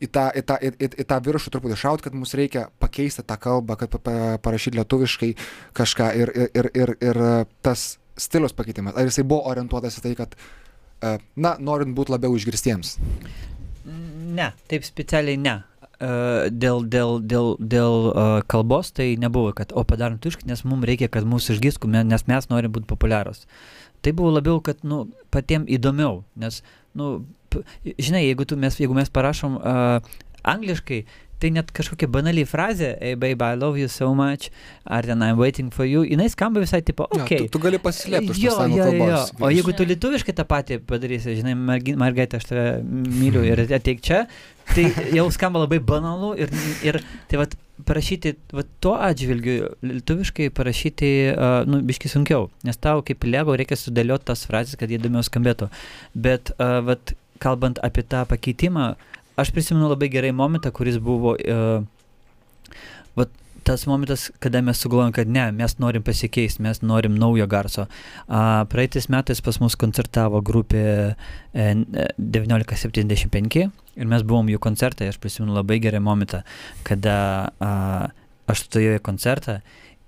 Speaker 1: į tą, į tą, į, į, į tą viršų truputį šaut, kad mums reikia pakeisti tą kalbą, kad pa, parašyti lietuviškai kažką ir, ir, ir, ir tas stilius pakeitimas. Ar jisai buvo orientuotas į tai, kad, e, na, norint būti labiau išgirstiems?
Speaker 3: Ne, taip specialiai ne. Uh, dėl, dėl, dėl, dėl uh, kalbos tai nebuvo, kad o padarom tuškį, nes mums reikia, kad mūsų išgirstų, nes mes norim būti populiarūs. Tai buvo labiau, kad nu, patiems įdomiau, nes nu, žinai, jeigu, tu, mes, jeigu mes parašom uh, angliškai, tai net kažkokia banali frazė, hey babe, I love you so much, ar ten I'm waiting for you, jinai skamba visai tipo, ok. Ja,
Speaker 1: tu, tu gali pasislėpti už
Speaker 3: jo, jo, jo. O jeigu tu lietuviškai tą patį padarysi, žinai, mergaitė, aš tave myliu ir ateik čia, tai jau skamba labai banalu ir, ir tai vat, parašyti vat, tuo atžvilgiu, lietuviškai parašyti, uh, nu, biški sunkiau, nes tau kaip lego reikia sudėlioti tas frazes, kad jie įdomiau skambėtų. Bet, uh, vat, kalbant apie tą pakeitimą, aš prisimenu labai gerai momentą, kuris buvo, uh, vat, tas momentas, kada mes sugalvojom, kad ne, mes norim pasikeisti, mes norim naujo garso. A, praeitais metais pas mus koncertavo grupė e, 1975 ir mes buvom jų koncertai, aš prisimenu labai gerą momentą, kada a, aš stojau į koncertą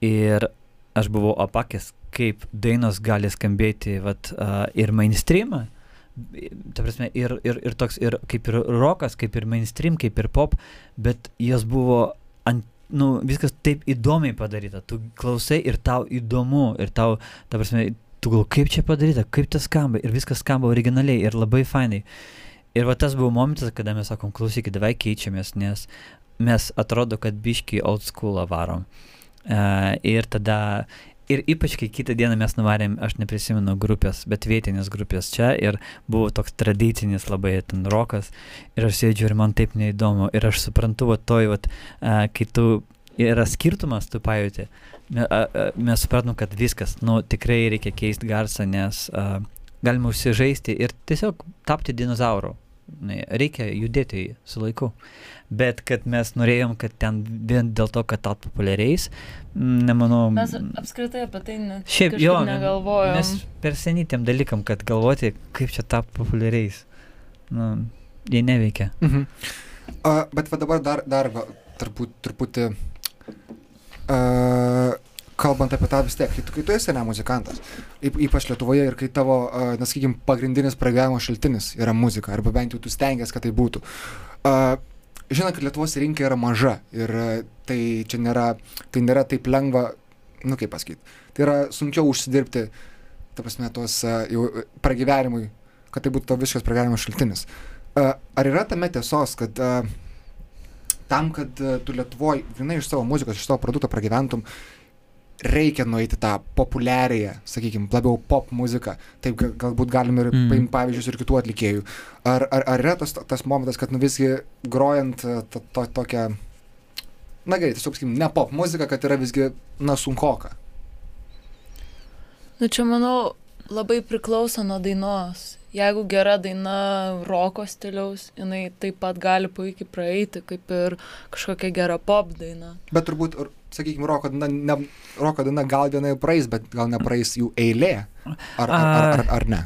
Speaker 3: ir aš buvau apakęs, kaip dainos gali skambėti vat, a, ir mainstreamą. Ta prasme, ir, ir, ir toks, ir kaip ir rokas, kaip ir mainstream, kaip ir pop, bet jos buvo ant nu, viskas taip įdomiai padaryta. Tu klausai ir tau įdomu, ir tau, ta prasme, tu gal kaip čia padaryta, kaip tas skamba, ir viskas skamba originaliai ir labai fainai. Ir va tas buvo momentas, kada mes sakom, klausykit, davai keičiamės, nes mes atrodo, kad biški old school varom. Uh, ir tada, ir ypač kai kitą dieną mes nuvarėm, aš neprisimenu grupės, bet vietinės grupės čia ir buvo toks tradicinis labai ten rokas ir aš sėdžiu ir man taip neįdomu ir aš suprantu, va toj, va, kai tu yra skirtumas, tu uh, mes supratom, kad viskas, nu tikrai reikia keisti garsą, nes uh, galima užsižaisti ir tiesiog tapti dinozauru. Reikia judėti su laiku. Bet kad mes norėjom, kad ten vien dėl to, kad tapo populiariais, nemanau.
Speaker 2: Mes apskritai apie tai net
Speaker 3: Šiaip jo,
Speaker 2: negalvojom.
Speaker 3: Mes per senytėm dalykam, kad galvoti, kaip čia tapo populiariais. Nu, jie neveikia.
Speaker 1: Mhm. Uh, bet va dabar dar, dar va, turbūt, truputį, uh, kalbant apie tą vis tiek, kai tu, kai tu esi ne muzikantas, yp, ypač Lietuvoje ir kai tavo, uh, nesakykim, pagrindinis pragyvenimo šaltinis yra muzika, arba bent jau tu stengiasi, kad tai būtų. Uh, žinant, kad Lietuvos rinka yra maža ir uh, tai čia nėra, tai nėra taip lengva, nu kaip pasakyti, tai yra sunkiau užsidirbti, ta prasme, tuos uh, jau pragyvenimui, kad tai būtų to visiškas pragyvenimo šaltinis. Uh, ar yra tame tiesos, kad uh, tam, kad uh, tu Lietuvoje, grinai iš savo muzikos, iš savo produkto pragyventum, reikia nueiti tą populiariąją, sakykime, labiau pop muziką. Taip ga- galbūt galime ir
Speaker 3: Mm.
Speaker 1: paimti pavyzdžius ir kitų atlikėjų. Ar, ar, ar yra tas, tas momentas, kad nu visgi grojant uh, to, to, tokią, na gerai, tiesiog, sakykime, ne pop muziką, kad yra visgi, na, sunkoka.
Speaker 2: Nu čia manau labai priklauso nuo dainos. Jeigu gera daina roko stiliaus, jinai taip pat gali puikiai praeiti, kaip ir kažkokia gera pop daina.
Speaker 1: Bet turbūt, sakykime, roko daina, ne, roko daina gal vienai praeis, bet gal nepraeis jų eilė. Ar, ar, ar, ar, ar ne?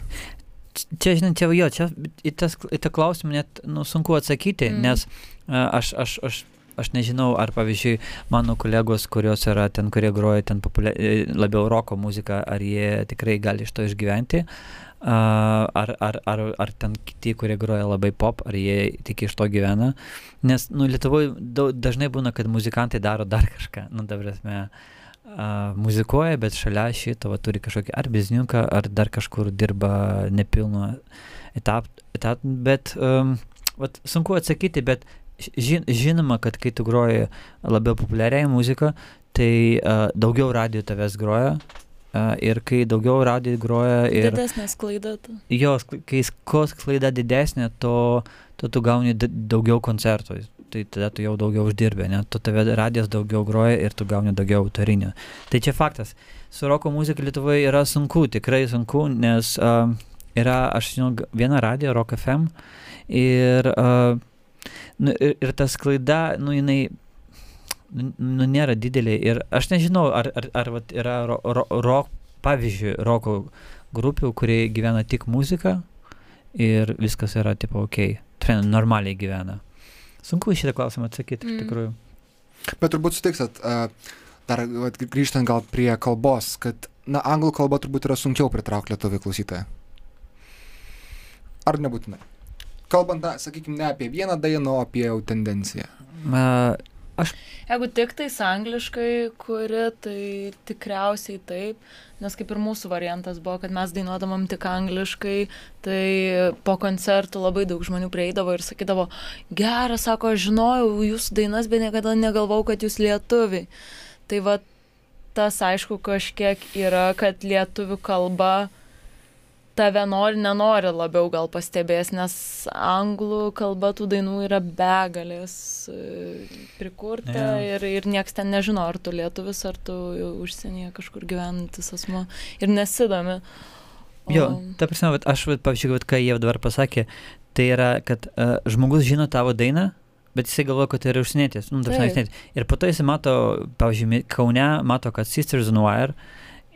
Speaker 3: Čia, žinot, čia jo, čia į, tas, į tą klausimą net nu, sunku atsakyti,
Speaker 2: Mm.
Speaker 3: nes aš, aš, aš, aš nežinau, ar pavyzdžiui mano kolegos, kurios yra ten, kurie groja ten populia, e, labiau roko muziką, ar jie tikrai gali iš to išgyventi, a, ar, ar, ar, ar ten kiti, kurie groja labai pop, ar jie tik iš to gyvena. Nes, nu, Lietuvoje dažnai būna, kad muzikantai daro dar kažką, nu, ta prasme. Uh, muzikuoja, bet šalia šito va, turi kažkokį ar bizniuką, ar dar kažkur dirba nepilnu etap, etap bet um, vat, sunku atsakyti, bet ži, žinoma, kad kai tu groji labiau populiariai muziką, tai uh, daugiau radio tavęs groja. Uh, ir kai daugiau radio groja ir
Speaker 2: Didesnė sklaida.
Speaker 3: jos, kai kuo sklaida didesnė, to, to tu gauni daugiau koncertų. Tai tada tu jau daugiau uždirbi, ne? Tu tave radijas daugiau groja ir tu gauni daugiau autorinio. Tai čia faktas. Su roko muzika Lietuvoje yra sunku, tikrai sunku, nes uh, yra, aš žinau, viena radija, Rock FM, ir, uh, nu, ir, ir ta sklaida, nu, jinai, nu, nu, nėra didelė. Ir aš nežinau, ar, ar, ar vat, yra ro, ro, rock, pavyzdžiui, roko grupių, kurie gyvena tik muziką ir viskas yra, tipo, ok, tikrai normaliai gyvena. Sunku šitą klausimą atsakyti, iš
Speaker 2: Mm.
Speaker 3: tikrųjų.
Speaker 1: Bet turbūt sutiksit, uh, dar vat, grįžtant gal prie kalbos, kad, na, anglų kalba turbūt yra sunkiau pritraukti lietuvį klausytoją. Ar nebūtinai? Kalbant, na, sakykime, ne apie vieną dainą, o apie jau tendenciją.
Speaker 3: Uh,
Speaker 2: Jeigu tik tais angliškai kuri, tai tikriausiai taip, nes kaip ir mūsų variantas buvo, kad mes dainuodamam tik angliškai, tai po koncertų labai daug žmonių prieidavo ir sakydavo, geras, sako, aš žinojau jūsų dainas, bet niekada negalvau, kad jūs lietuviai. Tai va tas aišku kažkiek yra, kad lietuvių kalba tave nori, nenori labiau gal pastebės, nes anglų kalba tų dainų yra begalės e, prikurta
Speaker 3: Jo.
Speaker 2: ir, ir nieks ten nežino, ar tu lietuvis, ar tu užsienyje kažkur gyvenantis asmo ir nesidomi. O-
Speaker 3: jo, ta prasme, vat, aš, vat, pavyzdžiui, vat, ką jie dabar pasakė, tai yra, kad uh, žmogus žino tavo dainą, bet jisai galvoja, kad tai yra užsienietis. Nu, užsienietis. Ir po to jisai mato, pavyzdžiui, Kaune, mato, kad Sisters on Wire.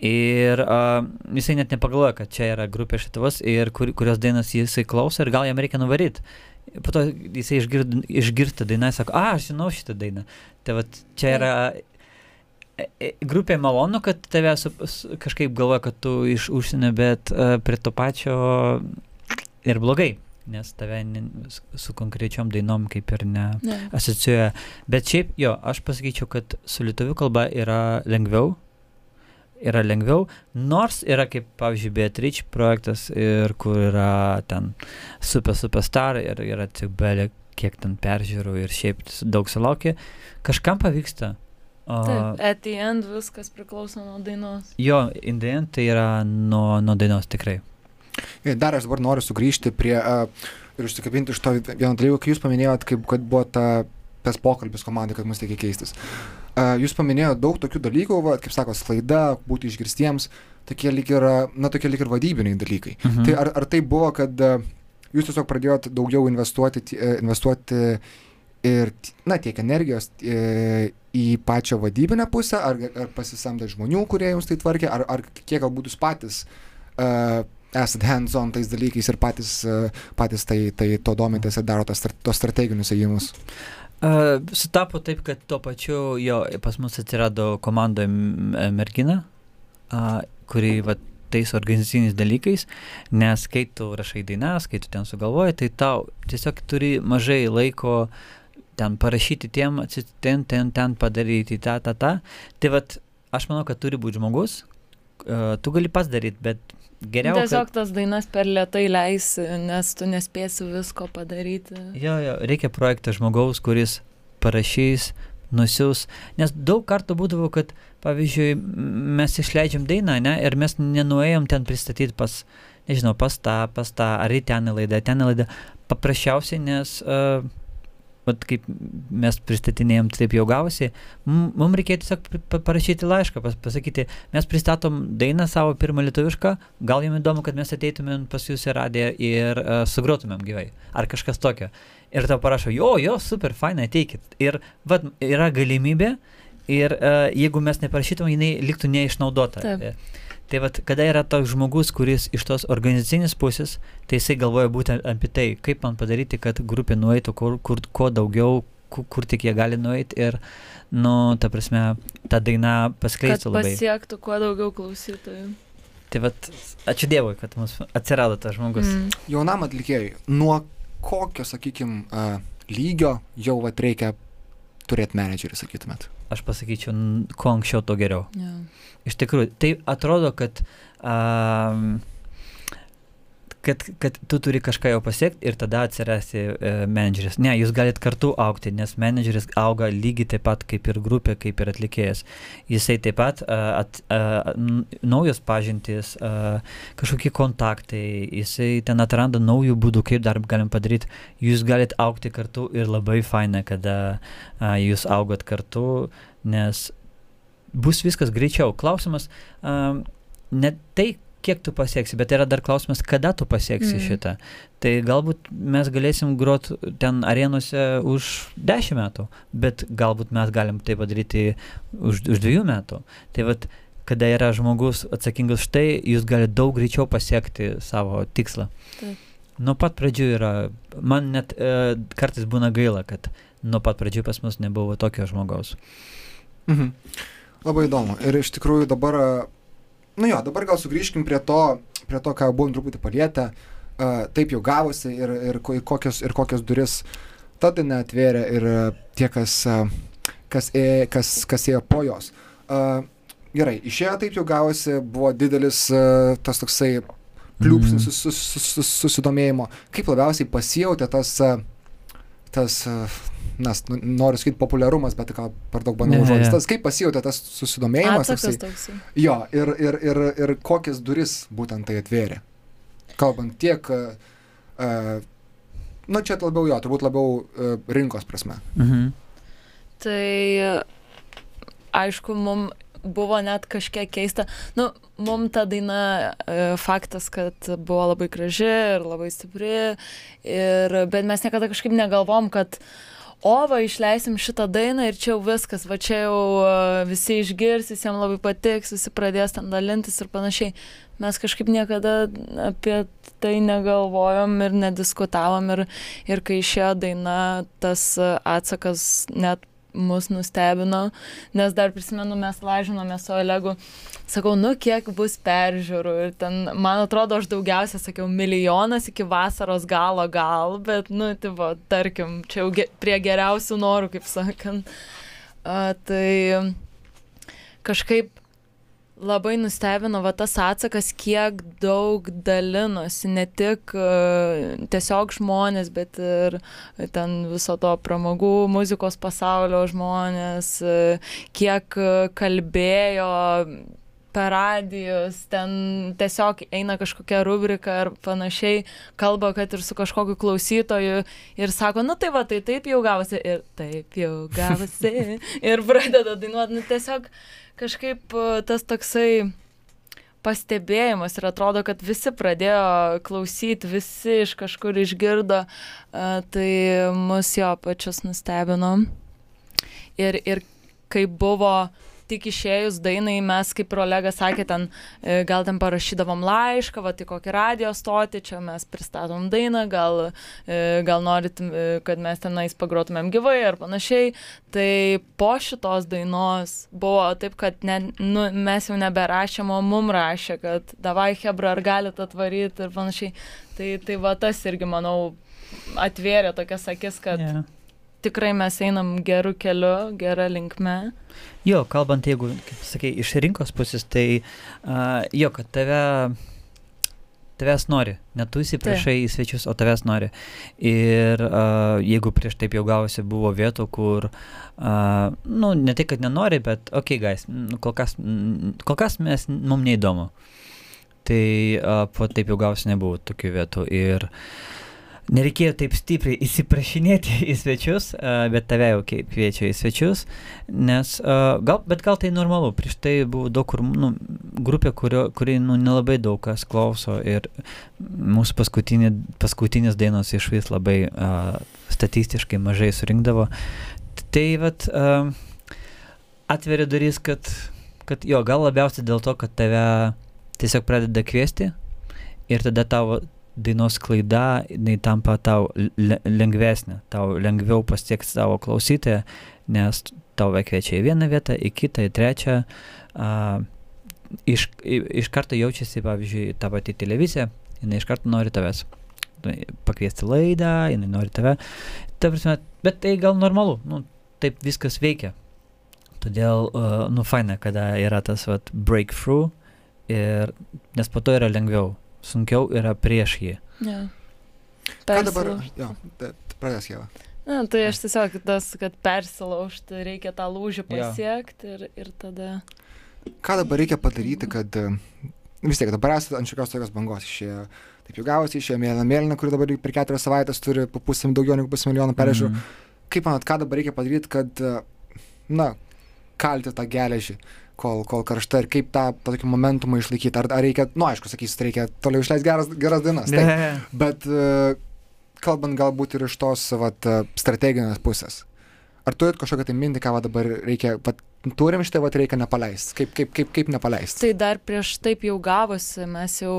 Speaker 3: Ir uh, jisai net nepagalvoja, kad čia yra grupė iš Lietuvos ir kur, kurios dainas jisai klauso ir gal jam reikia nuvaryti. Po to jisai išgird, išgirsta dainą ir sako, a, aš žinau šitą dainą. Tai vat čia yra e, e, grupė malonu, kad tave su, su, kažkaip galvoja, kad tu iš užsienio, bet uh, prie to pačio ir blogai, nes tave su- konkrečiom dainom kaip ir ne
Speaker 2: Ne.
Speaker 3: asocijuoja. Bet šiaip jo, aš pasakyčiau, kad su lietuvių kalba yra lengviau. Yra lengviau, nors yra kaip, pavyzdžiui, Beatrice projektas, ir kur yra ten super superstar ir yra tik belė kiek ten peržiūrų ir šiaip daug sulaukia, kažkam pavyksta. O,
Speaker 2: Taip, at the end viskas priklauso nuo dainos.
Speaker 3: jo, in the end tai yra nuo, nuo dainos tikrai.
Speaker 1: Ir Dar aš dabar noriu sugrįžti prie uh, ir užsikabinti iš to vieno dalyko, kai jūs paminėjot, kaip, kad buvo ta, tas pokalbis komandai, kad mus reikia keistis. Jūs paminėjote daug tokių dalykų, va, kaip sako, sklaida, būti išgirstiems, tokie lyg ir, na, tokie lyg ir vadybiniai dalykai.
Speaker 3: Mhm.
Speaker 1: Tai ar, ar tai buvo, kad jūs tiesiog pradėjot daugiau investuoti, ti- e, investuoti ir, na, tiek energijos e, į pačią vadybinę pusę, ar, ar pasisamdėt žmonių, kurie jums tai tvarkė, ar, ar kiek galbūt jūs patys uh, esat hands-on tais dalykais ir patys, patys tai, tai to domitės ir darote tos, strateginius ėjimus.
Speaker 3: Sutapo taip, kad tuo pačiu jo pas mus atsirado komandoje e, mergina, uh, kuri va, tais organizaciniais dalykais, nes kai tu rašai dainas, kai tu ten sugalvoji, tai tau tiesiog turi mažai laiko ten parašyti tiem, ten, ten, ten padaryti, tą, tą, tą. Tai vad, aš manau, kad turi būti žmogus, uh, tu gali pats daryti, bet geriau.
Speaker 2: Tiesiog tas dainas per lietai leisi, nes tu nespėsi visko padaryti.
Speaker 3: Jo, jo, reikia projektą žmogaus, kuris parašys, nusius, nes daug kartų būdavo, kad, pavyzdžiui, mes išleidžiam dainą, ne, ir mes nenuėjom ten pristatyti pas, nežinau, pas tą, pas tą, ar į ten laidą, ten laidą, paprasčiausiai, nes, uh, vat kaip mes pristatinėjom, taip jau gausi, mums reikėjo tiesiog parašyti laišką, pas, pasakyti, mes pristatom dainą savo pirmą lietuvišką, gal jums įdomu, kad mes ateitumėm pas jūs į radiją ir uh, sugrotumėm gyvai, ar kažkas tokio. Ir tau parašo, jo, jo, super, fainai, ateikit. Ir vat, yra galimybė, ir uh, jeigu mes neparašytum, jinai liktų neišnaudota.
Speaker 2: Taip.
Speaker 3: Tai vad, kada yra toks žmogus, kuris iš tos organizacinės pusės, tai jisai galvoja būtent apie tai, kaip man padaryti, kad grupė nueitų kur, kur, kuo daugiau, kur, kur tik jie gali nueiti ir, nu, ta prasme, ta daina paskleistų labai.
Speaker 2: pasiektų kuo daugiau klausytojų.
Speaker 3: Tai vad, ačiū Dievui, kad mums atsirado tas žmogus. Mm.
Speaker 1: Jaunam atlikėjui, nuo kokio, sakykime, lygio jau vat, reikia turėti menedžerį, sakytumėt?
Speaker 3: Aš pasakyčiau, kuo anksčiau, to geriau.
Speaker 2: Yeah.
Speaker 3: Iš tikrųjų, tai atrodo, kad, um, kad, kad tu turi kažką jau pasiekti ir tada atsirasti e, menedžeris. Ne, jūs galite kartu aukti, nes menedžeris auga lygiai taip pat kaip ir grupė, kaip ir atlikėjas. Jisai taip pat a, at, n- naujos pažintys, a, kažkokie kontaktai, jisai ten atranda naujų būdų, kaip dar galim padaryti. Jūs galite aukti kartu ir labai faina, kada a, jūs augat kartu, nes bus viskas greičiau. Klausimas, um, ne tai, kiek tu pasieksi, bet yra dar klausimas, kada tu pasieksi
Speaker 2: Mm.
Speaker 3: šitą. Tai galbūt mes galėsim grot ten arenose už 10 metų, bet galbūt mes galim tai padaryti už, už 2 metų. Tai vat, kada yra žmogus atsakingas už tai, jūs galite daug greičiau pasiekti savo tikslą.
Speaker 2: Taip.
Speaker 3: Nuo pat pradžių yra, man net e, kartais būna gaila, kad nuo pat pradžių pas mus nebuvo tokio žmogaus.
Speaker 1: Mhm. Labai įdomu. Ir iš tikrųjų dabar, a, nu jo, dabar gal sugrįžkim prie to, prie to ką buvom truputį palietę. Uh, taip jau gavosi ir, ir, ir, kokios, ir kokias duris ta daina atvėrė ir tie, kas, kas, ė, kas, kas ėjo po jos. Uh, gerai, išėjo taip jau gavosi, buvo didelis uh, tas toksai pliūpsnis
Speaker 3: Mhm.
Speaker 1: sus, sus, sus, sus, susidomėjimo. Kaip labiausiai pasijautė tas, tas nes nu, noriu sakyti populiarumas, bet gal per daug banalus žodis. Tas kaip pasijautė tas susidomėjimas.
Speaker 2: Atsakas
Speaker 1: toksai? Jo, ir, ir, ir, ir kokias duris būtent tai atvėrė. Kalbant tiek, uh, nu čia labiau jo, turbūt labiau uh, rinkos prasme.
Speaker 3: Mhm.
Speaker 2: Tai aišku, mum buvo net kažkiek keista. Nu, mum ta daina e, faktas, kad buvo labai graži ir labai stipri, ir, bet mes niekada kažkaip negalvom, kad o va išleisim šitą dainą ir čia jau viskas, va čia jau uh, visi išgirs, visiems labai patiks, visi pradės ten dalintis ir panašiai. Mes kažkaip niekada apie tai negalvojom ir nediskutavom ir, ir kai išėjo daina, tas atsakas net mus nustebino, nes dar prisimenu, mes lažinomės su Olegu, sakau, nu kiek bus peržiūrų ir ten, man atrodo, aš daugiausia sakiau milijonas iki vasaros galo gal, bet, nu, tipo, tarkim, čia jau ge prie geriausių norų, kaip sakant. A, tai kažkaip labai nustebino va tas atsakas, kiek daug dalinosi, ne tik uh, tiesiog žmonės, bet ir ten viso to pramogų muzikos pasaulio žmonės, uh, kiek kalbėjo per radijus, ten tiesiog eina kažkokia rubrika ar panašiai, kalba, kad ir su kažkokiu klausytoju ir sako, nu tai va, tai taip jau gavosi. Ir taip jau gavosi. Ir pradeda dainuoti, nu tiesiog kažkaip e, tas toksai pastebėjimas ir atrodo, kad visi pradėjo klausyti, visi iš kažkur išgirdo, e, tai mus jo pačius nustebino. Ir, ir kai buvo tik išėjus dainai mes, kaip ir Olegas sakė, ten e, gal ten parašydavom laišką, va tai kokį radio stoti, čia mes pristatom dainą, gal, e, gal norit, e, kad mes tenais pagrotumėm gyvai ar panašiai. Tai po šitos dainos buvo taip, kad ne, nu, mes jau neberašėm, o mum rašė, kad davai Hebra, ar galite atvaryti ir panašiai. Tai, tai va tas irgi, manau, atvėrė tokias akis, kad yeah tikrai mes einam geru keliu, gera linkme.
Speaker 3: Jo, kalbant, jeigu, kaip sakai, iš rinkos pusės, tai uh, jo, kad tave, tavęs nori, ne tu įsiprašai į svečius, o tavęs nori. Ir uh, jeigu prieš taip jau gavosi buvo vietų, kur, uh, nu, ne tai, kad nenori, bet, okei, okay, guys, kol kas, kol kas mes, mums neįdomu. Tai uh, po taip jau gavosi nebuvo tokių vietų. Ir uh, nereikėjo taip stipriai įsiprašinėti į svečius, bet tave jau kviečia į svečius, nes gal, bet gal tai normalu, prieš tai buvo daug kur, nu, grupė, kurio, kuri nu, nelabai daug kas klauso ir mūsų paskutinė, paskutinės dainos iš vis labai uh, statistiškai mažai surinkdavo. Tai vat uh, atveria duris, kad, kad jo, gal labiausiai dėl to, kad tave tiesiog pradeda kviesti ir tada tavo dainos klaida, jinai tampa tau le lengvesnė, tau lengviau pasiekti savo klausytoją, nes tau kviečia į vieną vietą, į kitą, į trečią. A, iš, iš karto jaučiasi, pavyzdžiui, ta pati televizija, jinai iš karto nori tavęs pakviesti laidą, jinai nori tave. Ta prasme, bet tai gal normalu, nu, taip viskas veikia. Todėl, uh, nu, faina, kada yra tas, vat, breakthrough, ir, nes po to yra lengviau sunkiau yra prieš jį.
Speaker 2: Ja.
Speaker 1: Ką dabar, jo, pradės Jėva.
Speaker 2: Na, tai aš tiesiog tas, kad persilaužti, reikia tą lūžį pasiekti ir, ir tada.
Speaker 1: Ką dabar reikia padaryti, kad vis tiek dabar esate ant šiokios tokios bangos išėjo. Taip jau gavosi, išėjo mėlyna mėlyna, kuri dabar per keturias savaitės turi po pusę daugiau negu pusę milijono peržiūrų. Mm. Kaip manot, ką dabar reikia padaryti, kad, na, kalti tą geležį? Kol, kol karšta ir kaip tą tokį momentumą išlaikyti. Ar, ar reikia, nu aišku, sakysit, reikia toliau išleisti geras, geras dainas. Taip, yeah. Bet uh, kalbant galbūt ir iš tos vat, e, strateginės pusės. Ar turit kažkokią tai mintį, ką va, dabar reikia, vat, turim šitą, vat, reikia nepaleisti. Kaip, kaip, kaip, kaip nepaleisti?
Speaker 2: Tai dar prieš taip jau gavosi, mes jau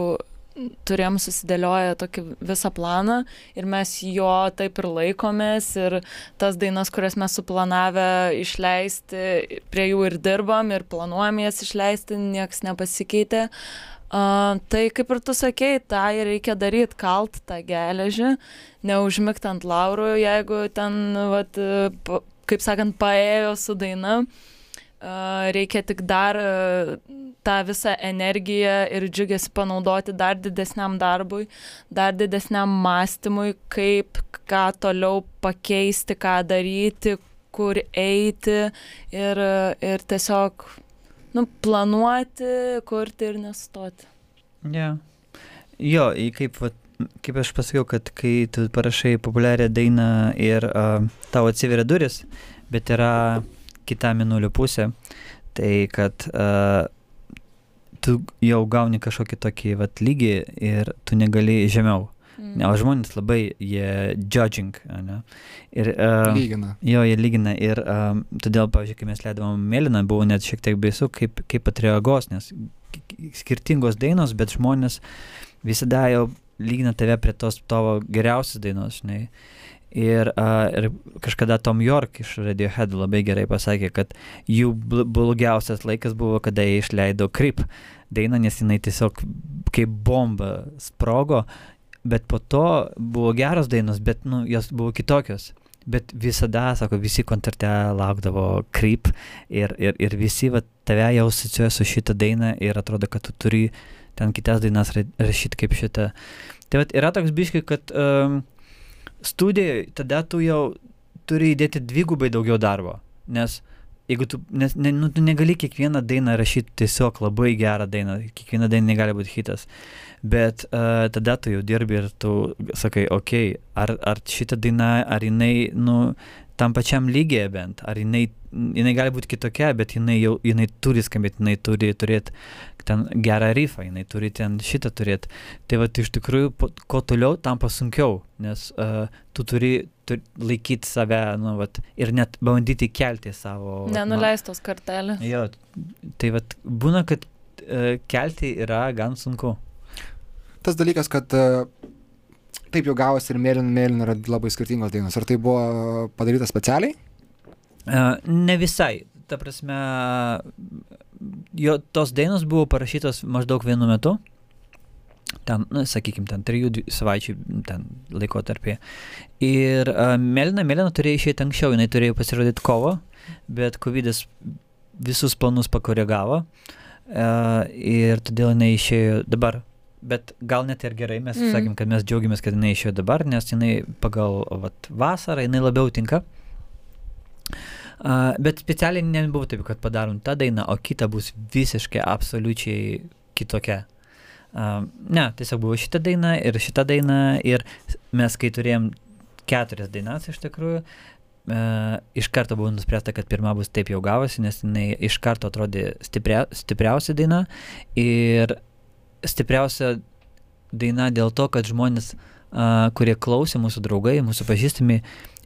Speaker 2: turėjom susidėlioję tokį visą planą ir mes jo taip ir laikomės ir tas dainas, kurias mes suplanavę išleisti, prie jų ir dirbam ir planuojam jas išleisti, nieks nepasikeitė. Uh, tai kaip ir tu sakei, tą ir reikia daryti, kalt tą geležį, neužmigti ant laurų, jeigu ten, vat, kaip sakant, paėjo su daina. Uh, reikia tik dar tą visą energiją ir džiugesi panaudoti dar didesniam darbui, dar didesniam mąstymui, kaip ką toliau pakeisti, ką daryti, kur eiti ir, ir tiesiog nu, planuoti, kurti ir nestoti.
Speaker 3: Yeah. Jo, kaip, va, kaip aš pasakiau, kad kai tu parašai populiarią dainą ir uh, tau atsiveria duris, bet yra kita minulio pusė, tai kad uh, tu jau gauni kažkokį tokį vat, lygį ir tu negali žemiau.
Speaker 2: Mm.
Speaker 3: Ne, o žmonės labai, jie judging, ne? Ir, uh,
Speaker 1: Lygina.
Speaker 3: Jo, jie lygina ir um, todėl, pavyzdžiui, kai mes leidavom Mėlyną, buvo net šiek tiek baisu, kaip, kaip atreagos, nes skirtingos dainos, bet žmonės visada jau lygina tave prie tos tavo geriausios dainos, žinai. Ir, uh, ir kažkada Tom York iš Radiohead labai gerai pasakė, kad jų bl- blogiausias laikas buvo, kada jie išleido Creep dainą, nes jinai tiesiog kaip bomba sprogo, bet po to buvo geros dainos, bet nu, jos buvo kitokios. Bet visada, sako, visi koncerte laukdavo Creep ir, ir, ir visi va, tave jau asociuoja su šitą dainą ir atrodo, kad tu turi ten kitas dainas ra- rašyti kaip šitą. Tai va, yra toks biškai, kad um, studijoje tada tu jau turi įdėti dvigubai daugiau darbo, nes jeigu tu, nes, ne, nu, tu negali kiekvieną dainą rašyti tiesiog labai gerą dainą, kiekviena daina negali būti hitas, bet uh, tada tu jau dirbi ir tu sakai, okei, okay, ar, ar šita daina, ar jinai, nu, tam pačiam lygiai bent, ar jinai, jinai gali būti kitokia, bet jinai jau, jinai turi skambėti, jinai turi turėti ten gerą rifą, jinai turi ten šitą turėti. Tai va, iš tikrųjų, po, ko toliau, tampa sunkiau, nes uh, tu turi, turi laikyti save, nu, vat, ir net bandyti kelti savo...
Speaker 2: Nenuleistos kartelės.
Speaker 3: Jo, tai vat, būna, kad uh, kelti yra gan sunku.
Speaker 1: Tas dalykas, kad e, taip jau gavosi ir mėlyna, mėlyna yra labai skirtingos dainos. Ar tai buvo padaryta specialiai?
Speaker 3: Uh, ne visai. Ta prasme, jo tos dainos buvo parašytos maždaug vienu metu. Ten, na, sakykime, ten trijų savaičių ten laikotarpį. Ir uh, Melina, Melina turėjo išėti anksčiau, jinai turėjo pasirodyti kovo, bet COVID visus planus pakoregavo. Uh, ir todėl jinai išėjo dabar. Bet gal net ir gerai, mes
Speaker 2: Mm.
Speaker 3: sakėm, kad mes džiaugiamės, kad jinai išėjo dabar, nes jinai pagal vat, vasarą jinai labiau tinka. Uh, bet specialiai nebuvo taip, kad padarom tą dainą, o kita bus visiškai absoliučiai kitokia. Uh, ne, tiesiog buvo šita daina ir šita daina ir mes kai turėjom keturias dainas iš tikrųjų, uh, iš karto buvo nuspręsta, kad pirma bus taip jau gavosi, nes jinai iš karto atrodė stipria, stipriausia daina ir stipriausia daina dėl to, kad žmonės, uh, kurie klausė mūsų draugai, mūsų pažįstami,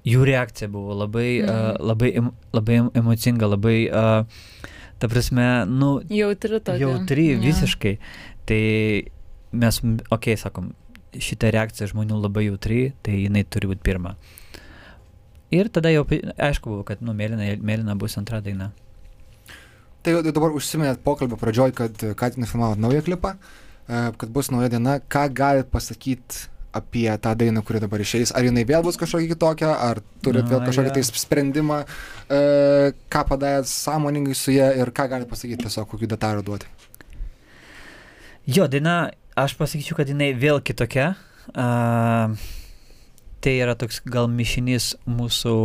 Speaker 3: jų reakcija buvo labai, mm.
Speaker 2: Mhm.
Speaker 3: uh, labai, em- labai em- emocinga, labai, uh, ta prasme, nu,
Speaker 2: Jautri tokia.
Speaker 3: jautri
Speaker 2: Jo.
Speaker 3: visiškai. Tai mes, okei, okay, sakom, šita reakcija žmonių labai jautri, tai jinai turi būti pirma. Ir tada jau, aišku buvo, kad, nu, mėlyna, mėlyna bus antra daina.
Speaker 1: Tai jau dabar užsiminėt pokalbio pradžioj, kad ką tik nufilmavot naują klipą, e, kad bus nauja diena. Ką galit pasakyti apie tą dainą, kuri dabar išeis? Ar jinai vėl bus kažkokia kitokia, ar turit vėl kažkokį tai sprendimą, e, ką padarėt sąmoningai su ją ir ką galit pasakyti tiesiog, kokių detalių duoti?
Speaker 3: Jo, daina, aš pasakyčiau, kad jinai vėl kitokia. Uh, tai yra toks gal mišinys mūsų,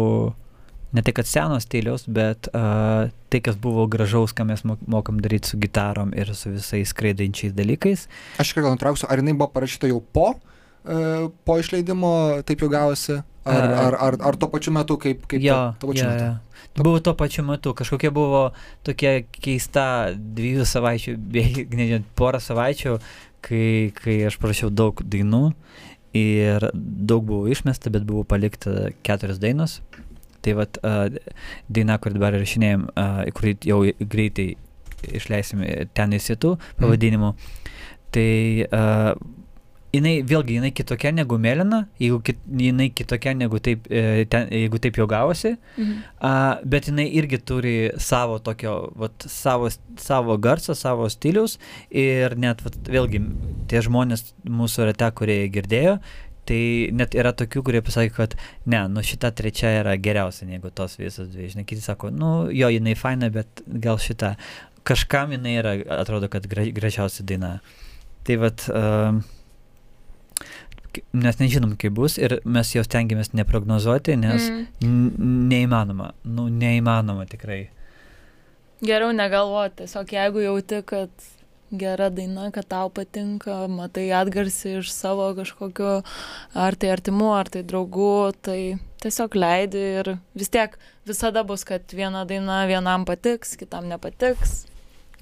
Speaker 3: ne tai kad senos stiliaus, bet uh, tai, kas buvo gražaus, ką mes mo- mokam daryti su gitarom ir su visais skraidančiais dalykais.
Speaker 1: Aš tik gal nutrauksiu, ar jinai buvo parašyta jau po, e, po išleidimo, taip jau gavosi? Ar,
Speaker 3: A,
Speaker 1: ar, ar, ar tuo pačiu metu, kaip, kaip
Speaker 3: jo,
Speaker 1: tuo, tuo pačiu
Speaker 3: jo,
Speaker 1: metu?
Speaker 3: jo. Buvo tuo pačiu metu, kažkokia buvo tokia keista dviejų savaičių, nežinau, porą savaičių, kai, kai aš parašiau daug dainų ir daug buvo išmesta, bet buvo palikta keturios dainos. Tai uh, daina, kur dabar rašinėjom, kurį jau greitai išleisim ten įsitų pavadinimu. Tai jinai vėlgi, jinai kitokia negu mėlyna, jeigu kit, jinai kitokia negu taip, e, ten, jeigu taip jau gavosi,
Speaker 2: Mhm.
Speaker 3: a, bet jinai irgi turi savo tokio, vat, savo, savo garsą, savo stilius ir net, vat, vėlgi, tie žmonės mūsų rate, kurie girdėjo, tai net yra tokių, kurie pasakė, kad ne, nu šita trečia yra geriausia negu tos visos dvi. Žinai, kiti sako, nu jo, jinai faina, bet gal šita. Kažkam jinai yra, atrodo, kad gra, gražiausia daina. Tai vat, uh, mes nežinom, kaip bus ir mes jau stengiamės neprognozuoti, nes
Speaker 2: Mm.
Speaker 3: neįmanoma, nu neįmanoma tikrai.
Speaker 2: Geriau negalvoti, tiesiog jeigu jauti, kad gera daina, kad tau patinka, matai atgarsį iš savo kažkokiu, ar tai artimų, ar tai draugų, tai tiesiog leidi ir vis tiek visada bus, kad viena daina vienam patiks, kitam nepatiks,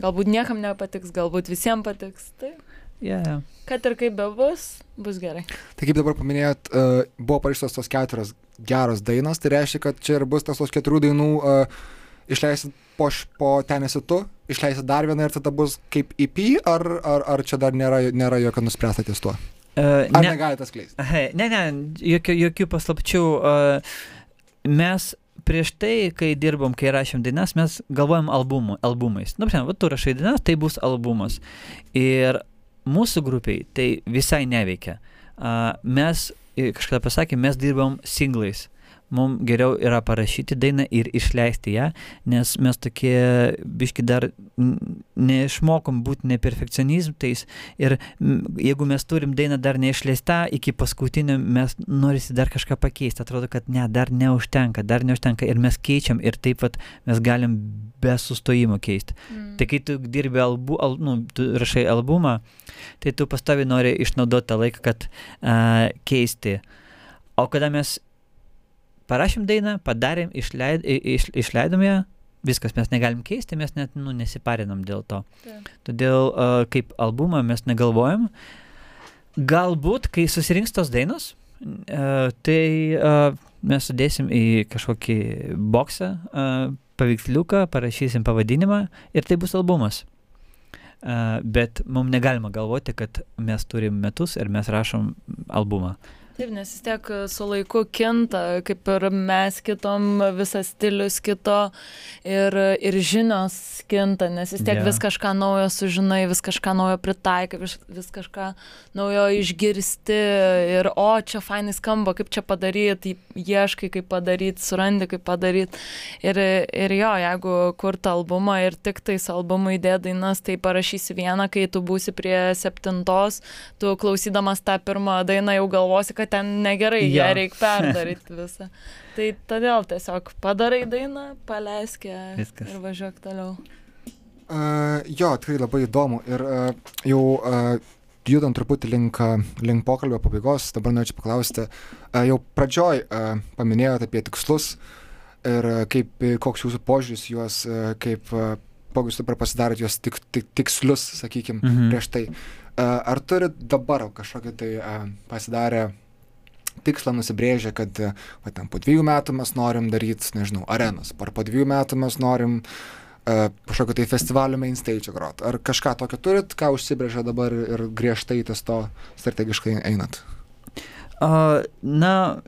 Speaker 2: galbūt niekam nepatiks, galbūt visiems patiks. Tai
Speaker 3: Yeah.
Speaker 2: Kad ir kaip bebus, bus gerai.
Speaker 1: Tai kaip dabar paminėjot, uh, buvo parašytos tos keturios geros dainos, tai reiškia, kad čia ir bus tas tos keturių dainų uh, išleisit po, po tenesi tu, išleisit dar vieną ir tada bus kaip EP, ar, ar, ar čia dar nėra, nėra jokio nuspręsta ties tuo?
Speaker 3: Uh,
Speaker 1: Ar
Speaker 3: ne,
Speaker 1: negalite skleisti?
Speaker 3: Ne, ne, jokių, jokių paslapčių. Uh, mes prieš tai, kai dirbom, kai rašėm dainas, mes galvojam albumų, albumais. Na, žinoma, tu rašai dainas, tai bus albumas. Ir mūsų grupiai tai visai neveikia. Mes, kažkada pasakėm, mes dirbam singlais. Mums geriau yra parašyti dainą ir išleisti ją, nes mes tokie, biški dar neišmokom būti neperfekcionizmais ir jeigu mes turim dainą dar neišleista, iki paskutinio mes norisi dar kažką pakeisti, atrodo, kad ne, dar neužtenka, dar neužtenka ir mes keičiam ir taip pat mes galim be sustojimo keisti.
Speaker 2: Mm.
Speaker 3: Tai kai tu dirbi albu, al, nu, tu rašai albumą, tai tu pastovi nori išnaudoti tą laiką, kad uh, keisti. O kada mes parašėm dainą, padarėm, išleid, iš, išleidom ją, viskas mes negalim keisti, mes net nu, nesiparinam dėl to.
Speaker 2: Taip.
Speaker 3: Todėl kaip albumą mes negalvojam. Galbūt, kai susirinks tos dainos, tai mes sudėsim į kažkokį boksą, paveiksliuką, parašysim pavadinimą ir tai bus albumas. Bet mums negalima galvoti, kad mes turim metus ir mes rašom albumą.
Speaker 2: Taip, nes vis tiek e, su laiku kinta, kaip ir mes kitom, visas stilius kito ir, ir žinios kinta, nes vis tiek vis kažką naujo sužinai, vis kažką naujo pritaikai, vis, vis kažką naujo išgirsti ir o, čia fainai skamba, kaip čia padaryti, ieškai, kaip padaryti, surandi, kaip padaryti. Ir, ir jo, jeigu kurta albumą ir tik tais albumui įdėt dainas, tai parašysi vieną, kai tu būsi prie septintos, tu klausydamas tą pirmą dainą jau galvosi, kad ten negerai,
Speaker 3: Jo.
Speaker 2: ją reikia perdaryti visą. Tai todėl tiesiog padarai dainą, paleisk ją
Speaker 3: Viskas.
Speaker 2: ir važiuok toliau.
Speaker 1: Uh, jo, tikrai labai įdomu. Ir uh, jau uh, judant truputį link, link pokalbio pabaigos, dabar norėčiau paklausti, uh, jau pradžioj uh, paminėjote apie tikslus ir uh, kaip, koks jūsų požiūris juos, uh, kaip, uh, kokius dabar pasidarėt juos tik, tik, tikslius, sakykime,
Speaker 3: Mhm.
Speaker 1: prieš tai. Uh, ar turit dabar kažkokį tai uh, pasidarę tikslą nusibrėžę, kad uh, va, ten, po dviejų metų mes norim daryti, nežinau, arenas, ar po dviejų metų mes norim uh, kažkokio tai festivalio main stage grot. Ar kažką tokio turit, ką užsibrėžę dabar ir griežtai ties to strategiškai einat?
Speaker 3: Uh, na,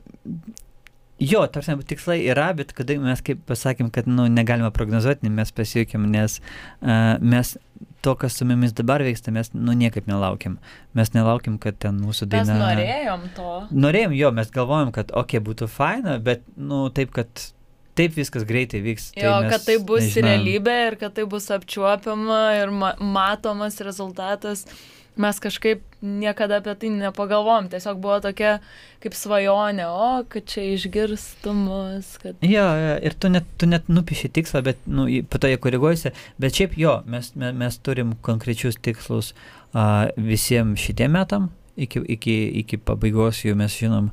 Speaker 3: jo, tarsi tikslai yra, bet kada mes kaip pasakėm, kad nu, negalime prognozuoti, mes pasijūkėm, nes uh, mes to, kas su mumis dabar vyksta, mes nu, niekaip nelaukiam. Mes nelaukiam, kad ten mūsų
Speaker 2: Mes
Speaker 3: daina...
Speaker 2: norėjom to.
Speaker 3: Norėjom jo, mes galvojom, kad okei, okay, būtų faina, bet, nu, taip, kad taip viskas greitai vyks.
Speaker 2: Jo,
Speaker 3: mes
Speaker 2: kad tai bus
Speaker 3: nežinojom.
Speaker 2: realybė ir kad tai bus apčiuopiama ir ma matomas rezultatas. Mes kažkaip niekada apie tai nepagalvom, tiesiog buvo tokia kaip svajonė, o kad čia išgirstumus, kad...
Speaker 3: Jo, jo, ir tu net, tu net nupiši tikslą, bet nu, į- po to jie koreguojasi. Bet šiaip jo, mes, mes, mes turim konkrečius tikslus uh, visiems šitiem metam. Iki, iki, iki pabaigos jau mes žinom,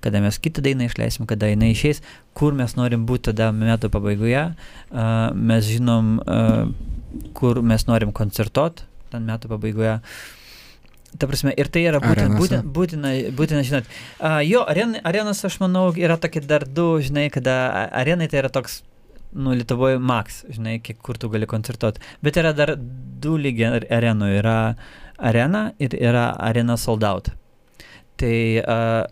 Speaker 3: kada mes kitą dainą išleisim, kada jinai išeis, kur mes norim būti tada metų pabaigoje. Uh, mes žinom, uh, kur mes norim koncertuot ten metų pabaigoje. Ta prasme, ir tai yra būtina,
Speaker 1: Arenose.
Speaker 3: būtina, būtina, žinot. Uh, jo, aren, arenos, aš manau, yra tokie dar du, žinai, kada arenai tai yra toks, nu, Lietuvoje max, žinai, kiek kur tu gali koncertuoti. Bet yra dar du lygiai ar- arenų. Yra arena ir yra arena sold out. Tai uh,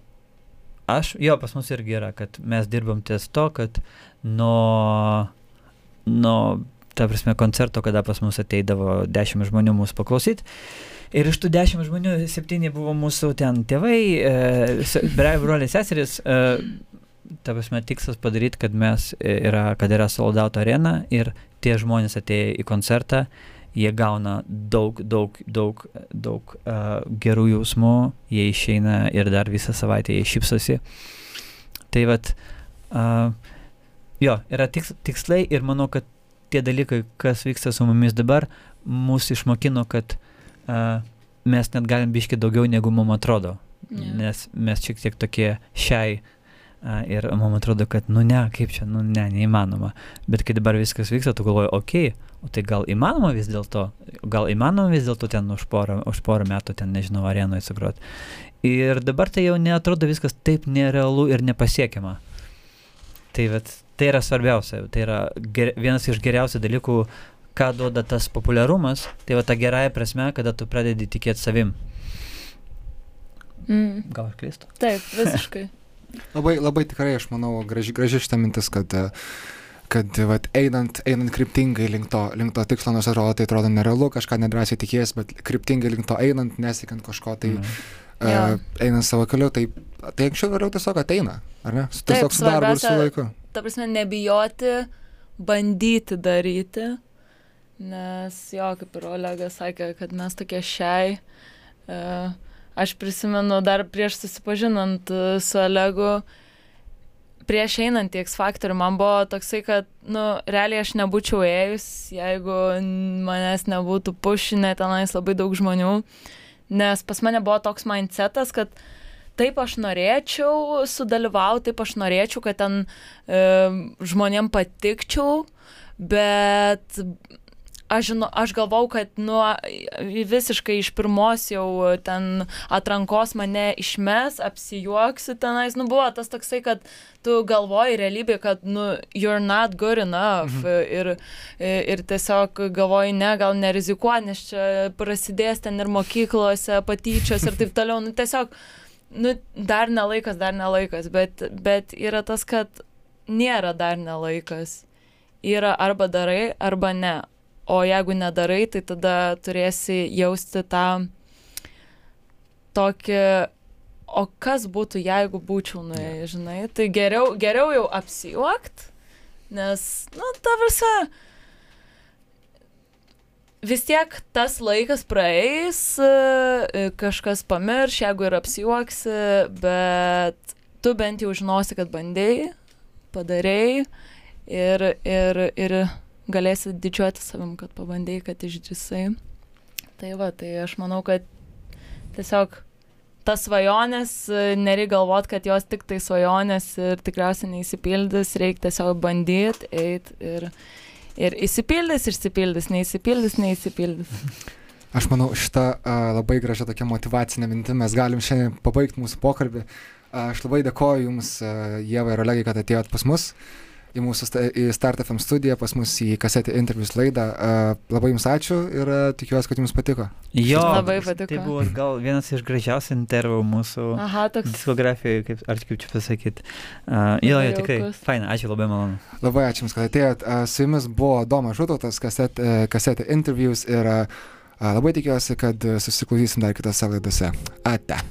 Speaker 3: aš, jo, pas mus irgi yra, kad mes dirbam ties to, kad nuo, nuo, ta prasme, koncerto, kada pas mus ateidavo dešimt žmonių mūsų paklausyti. Ir iš tų dešimt žmonių septyni buvo mūsų ten tėvai, e, broliai, seserys. E, ta prasme, tikslas padaryti, kad mes e, yra, kad yra sold out arena ir tie žmonės atėję į koncertą, jie gauna daug, daug, daug, daug uh, gerų jausmų, jie išeina ir dar visą savaitę jie šypsosi. Tai vad, uh, jo, yra tiks, tikslai ir manau, kad tie dalykai, kas vyksta su mumis dabar, mus išmokino, kad uh, mes net galim biški daugiau negu mums atrodo.
Speaker 2: Jo.
Speaker 3: Nes mes šiek tiek tokie šiai ir mums atrodo, kad nu ne, kaip čia, nu ne, neįmanoma. Bet kai dabar viskas vyksta, tu galvoji, okei, okay, o tai gal įmanoma vis dėlto, gal įmanoma vis dėlto ten už porą, už porą metų ten, nežinau, arenoje sugroti. Ir dabar tai jau netrodo viskas taip nerealu ir nepasiekiama. Tai, vat, tai yra svarbiausia, tai yra ger, vienas iš geriausių dalykų, ką duoda tas populiarumas, tai va ta gerąją prasme, kada tu pradedi tikėti savim.
Speaker 2: Mm.
Speaker 3: Gal aš klystu?
Speaker 2: Taip, visiškai.
Speaker 1: Labai, labai tikrai, aš manau, graži, graži šitą mintis, kad, e, kad vat, einant, einant kryptingai link to, link to tikslo, nors atrodo, tai atrodo nerealu, kažką nedrąsiai tikės, bet kryptingai link to einant, nesiekiant kažko, tai
Speaker 3: Mhm.
Speaker 1: uh,
Speaker 2: Jo.
Speaker 1: einant savo keliu, tai, tai anksčiau vėliau tiesiog ateina, ar ne? Su- Tiesiog
Speaker 2: Taip,
Speaker 1: su darbu ir su laiku.
Speaker 2: Ta prasme, nebijoti, bandyti daryti. Nes jo, kaip ir Olegas sakė, kad mes tokie šiai. Uh, aš prisimenu dar prieš susipažinant uh, su Olegu, prieš einant į X faktorių, man buvo toksai, kad, nu, realiai aš nebūčiau ėjus, jeigu manęs nebūtų pušinę tenais labai daug žmonių. Nes pas mane buvo toks mindsetas, kad taip aš norėčiau sudalyvauti, taip aš norėčiau, kad ten e, žmonėm patikčiau, bet aš, žinau, aš galvau, kad nuo visiškai iš pirmos jau ten atrankos mane išmes, apsijuoksiu tenais. Nu, buvo tas toksai, kad tu galvoji realybėje, kad, nu, you're not good enough. Mhm. Ir, ir tiesiog galvoji, ne, gal nerizikuoju, nes čia prasidės ten ir mokyklose patyčios ir taip toliau. Nu, tiesiog, nu, dar nelaikas, dar nelaikas. Bet, bet yra tas, kad nėra dar nelaikas. Yra arba darai, arba ne. O jeigu nedarai, tai tada turėsi jausti tą tokį, o kas būtų, jeigu būčiau nuėjęs, žinai. Tai geriau, geriau jau apsijuokt, nes, nu, ta visa. Vis tiek tas laikas praeis, e, kažkas pamirš, jeigu ir apsijuoksi, bet tu bent jau žinosi, kad bandėjai, padarėjai ir, ir, ir galėsi didžiuoti savim, kad pabandėjai, kad išdrysai. Tai va, tai aš manau, kad tiesiog tas svajonės, nereikia galvot, kad jos tik tai svajonės ir tikriausiai neįsipildys, reikia tiesiog bandyti, eiti ir, ir įsipildys, išsipildys, neįsipildys, neįsipildys.
Speaker 1: Aš manau, šitą uh, labai gražią tokią motivacinę mintį mes galim šiandien pabaigti mūsų pokalbį. Uh, aš labai dėkoju Jums, Jėva ir Olegai, kad atėjot pas mus į mūsų sta į Start FM studiją, pas mus į kasetę intervius laidą. Labai Jums ačiū ir tikiuosi, kad Jums patiko.
Speaker 3: Jo,
Speaker 2: Labai patiko.
Speaker 3: Tai buvo gal vienas iš gražiausių intervų mūsų
Speaker 2: Aha, toks.
Speaker 3: diskografijoje, kaip, ar kaip čia pasakyti. Uh, jo, jo, tikrai. Faina, ačiū labai malonu.
Speaker 1: Labai ačiū Jums, kad atėjot. Su Jumis buvo Domas Žutotas, kasetė, kasetė interviews ir uh, labai tikiuosi, kad uh, susiklausysim dar kitose laidose. Ate.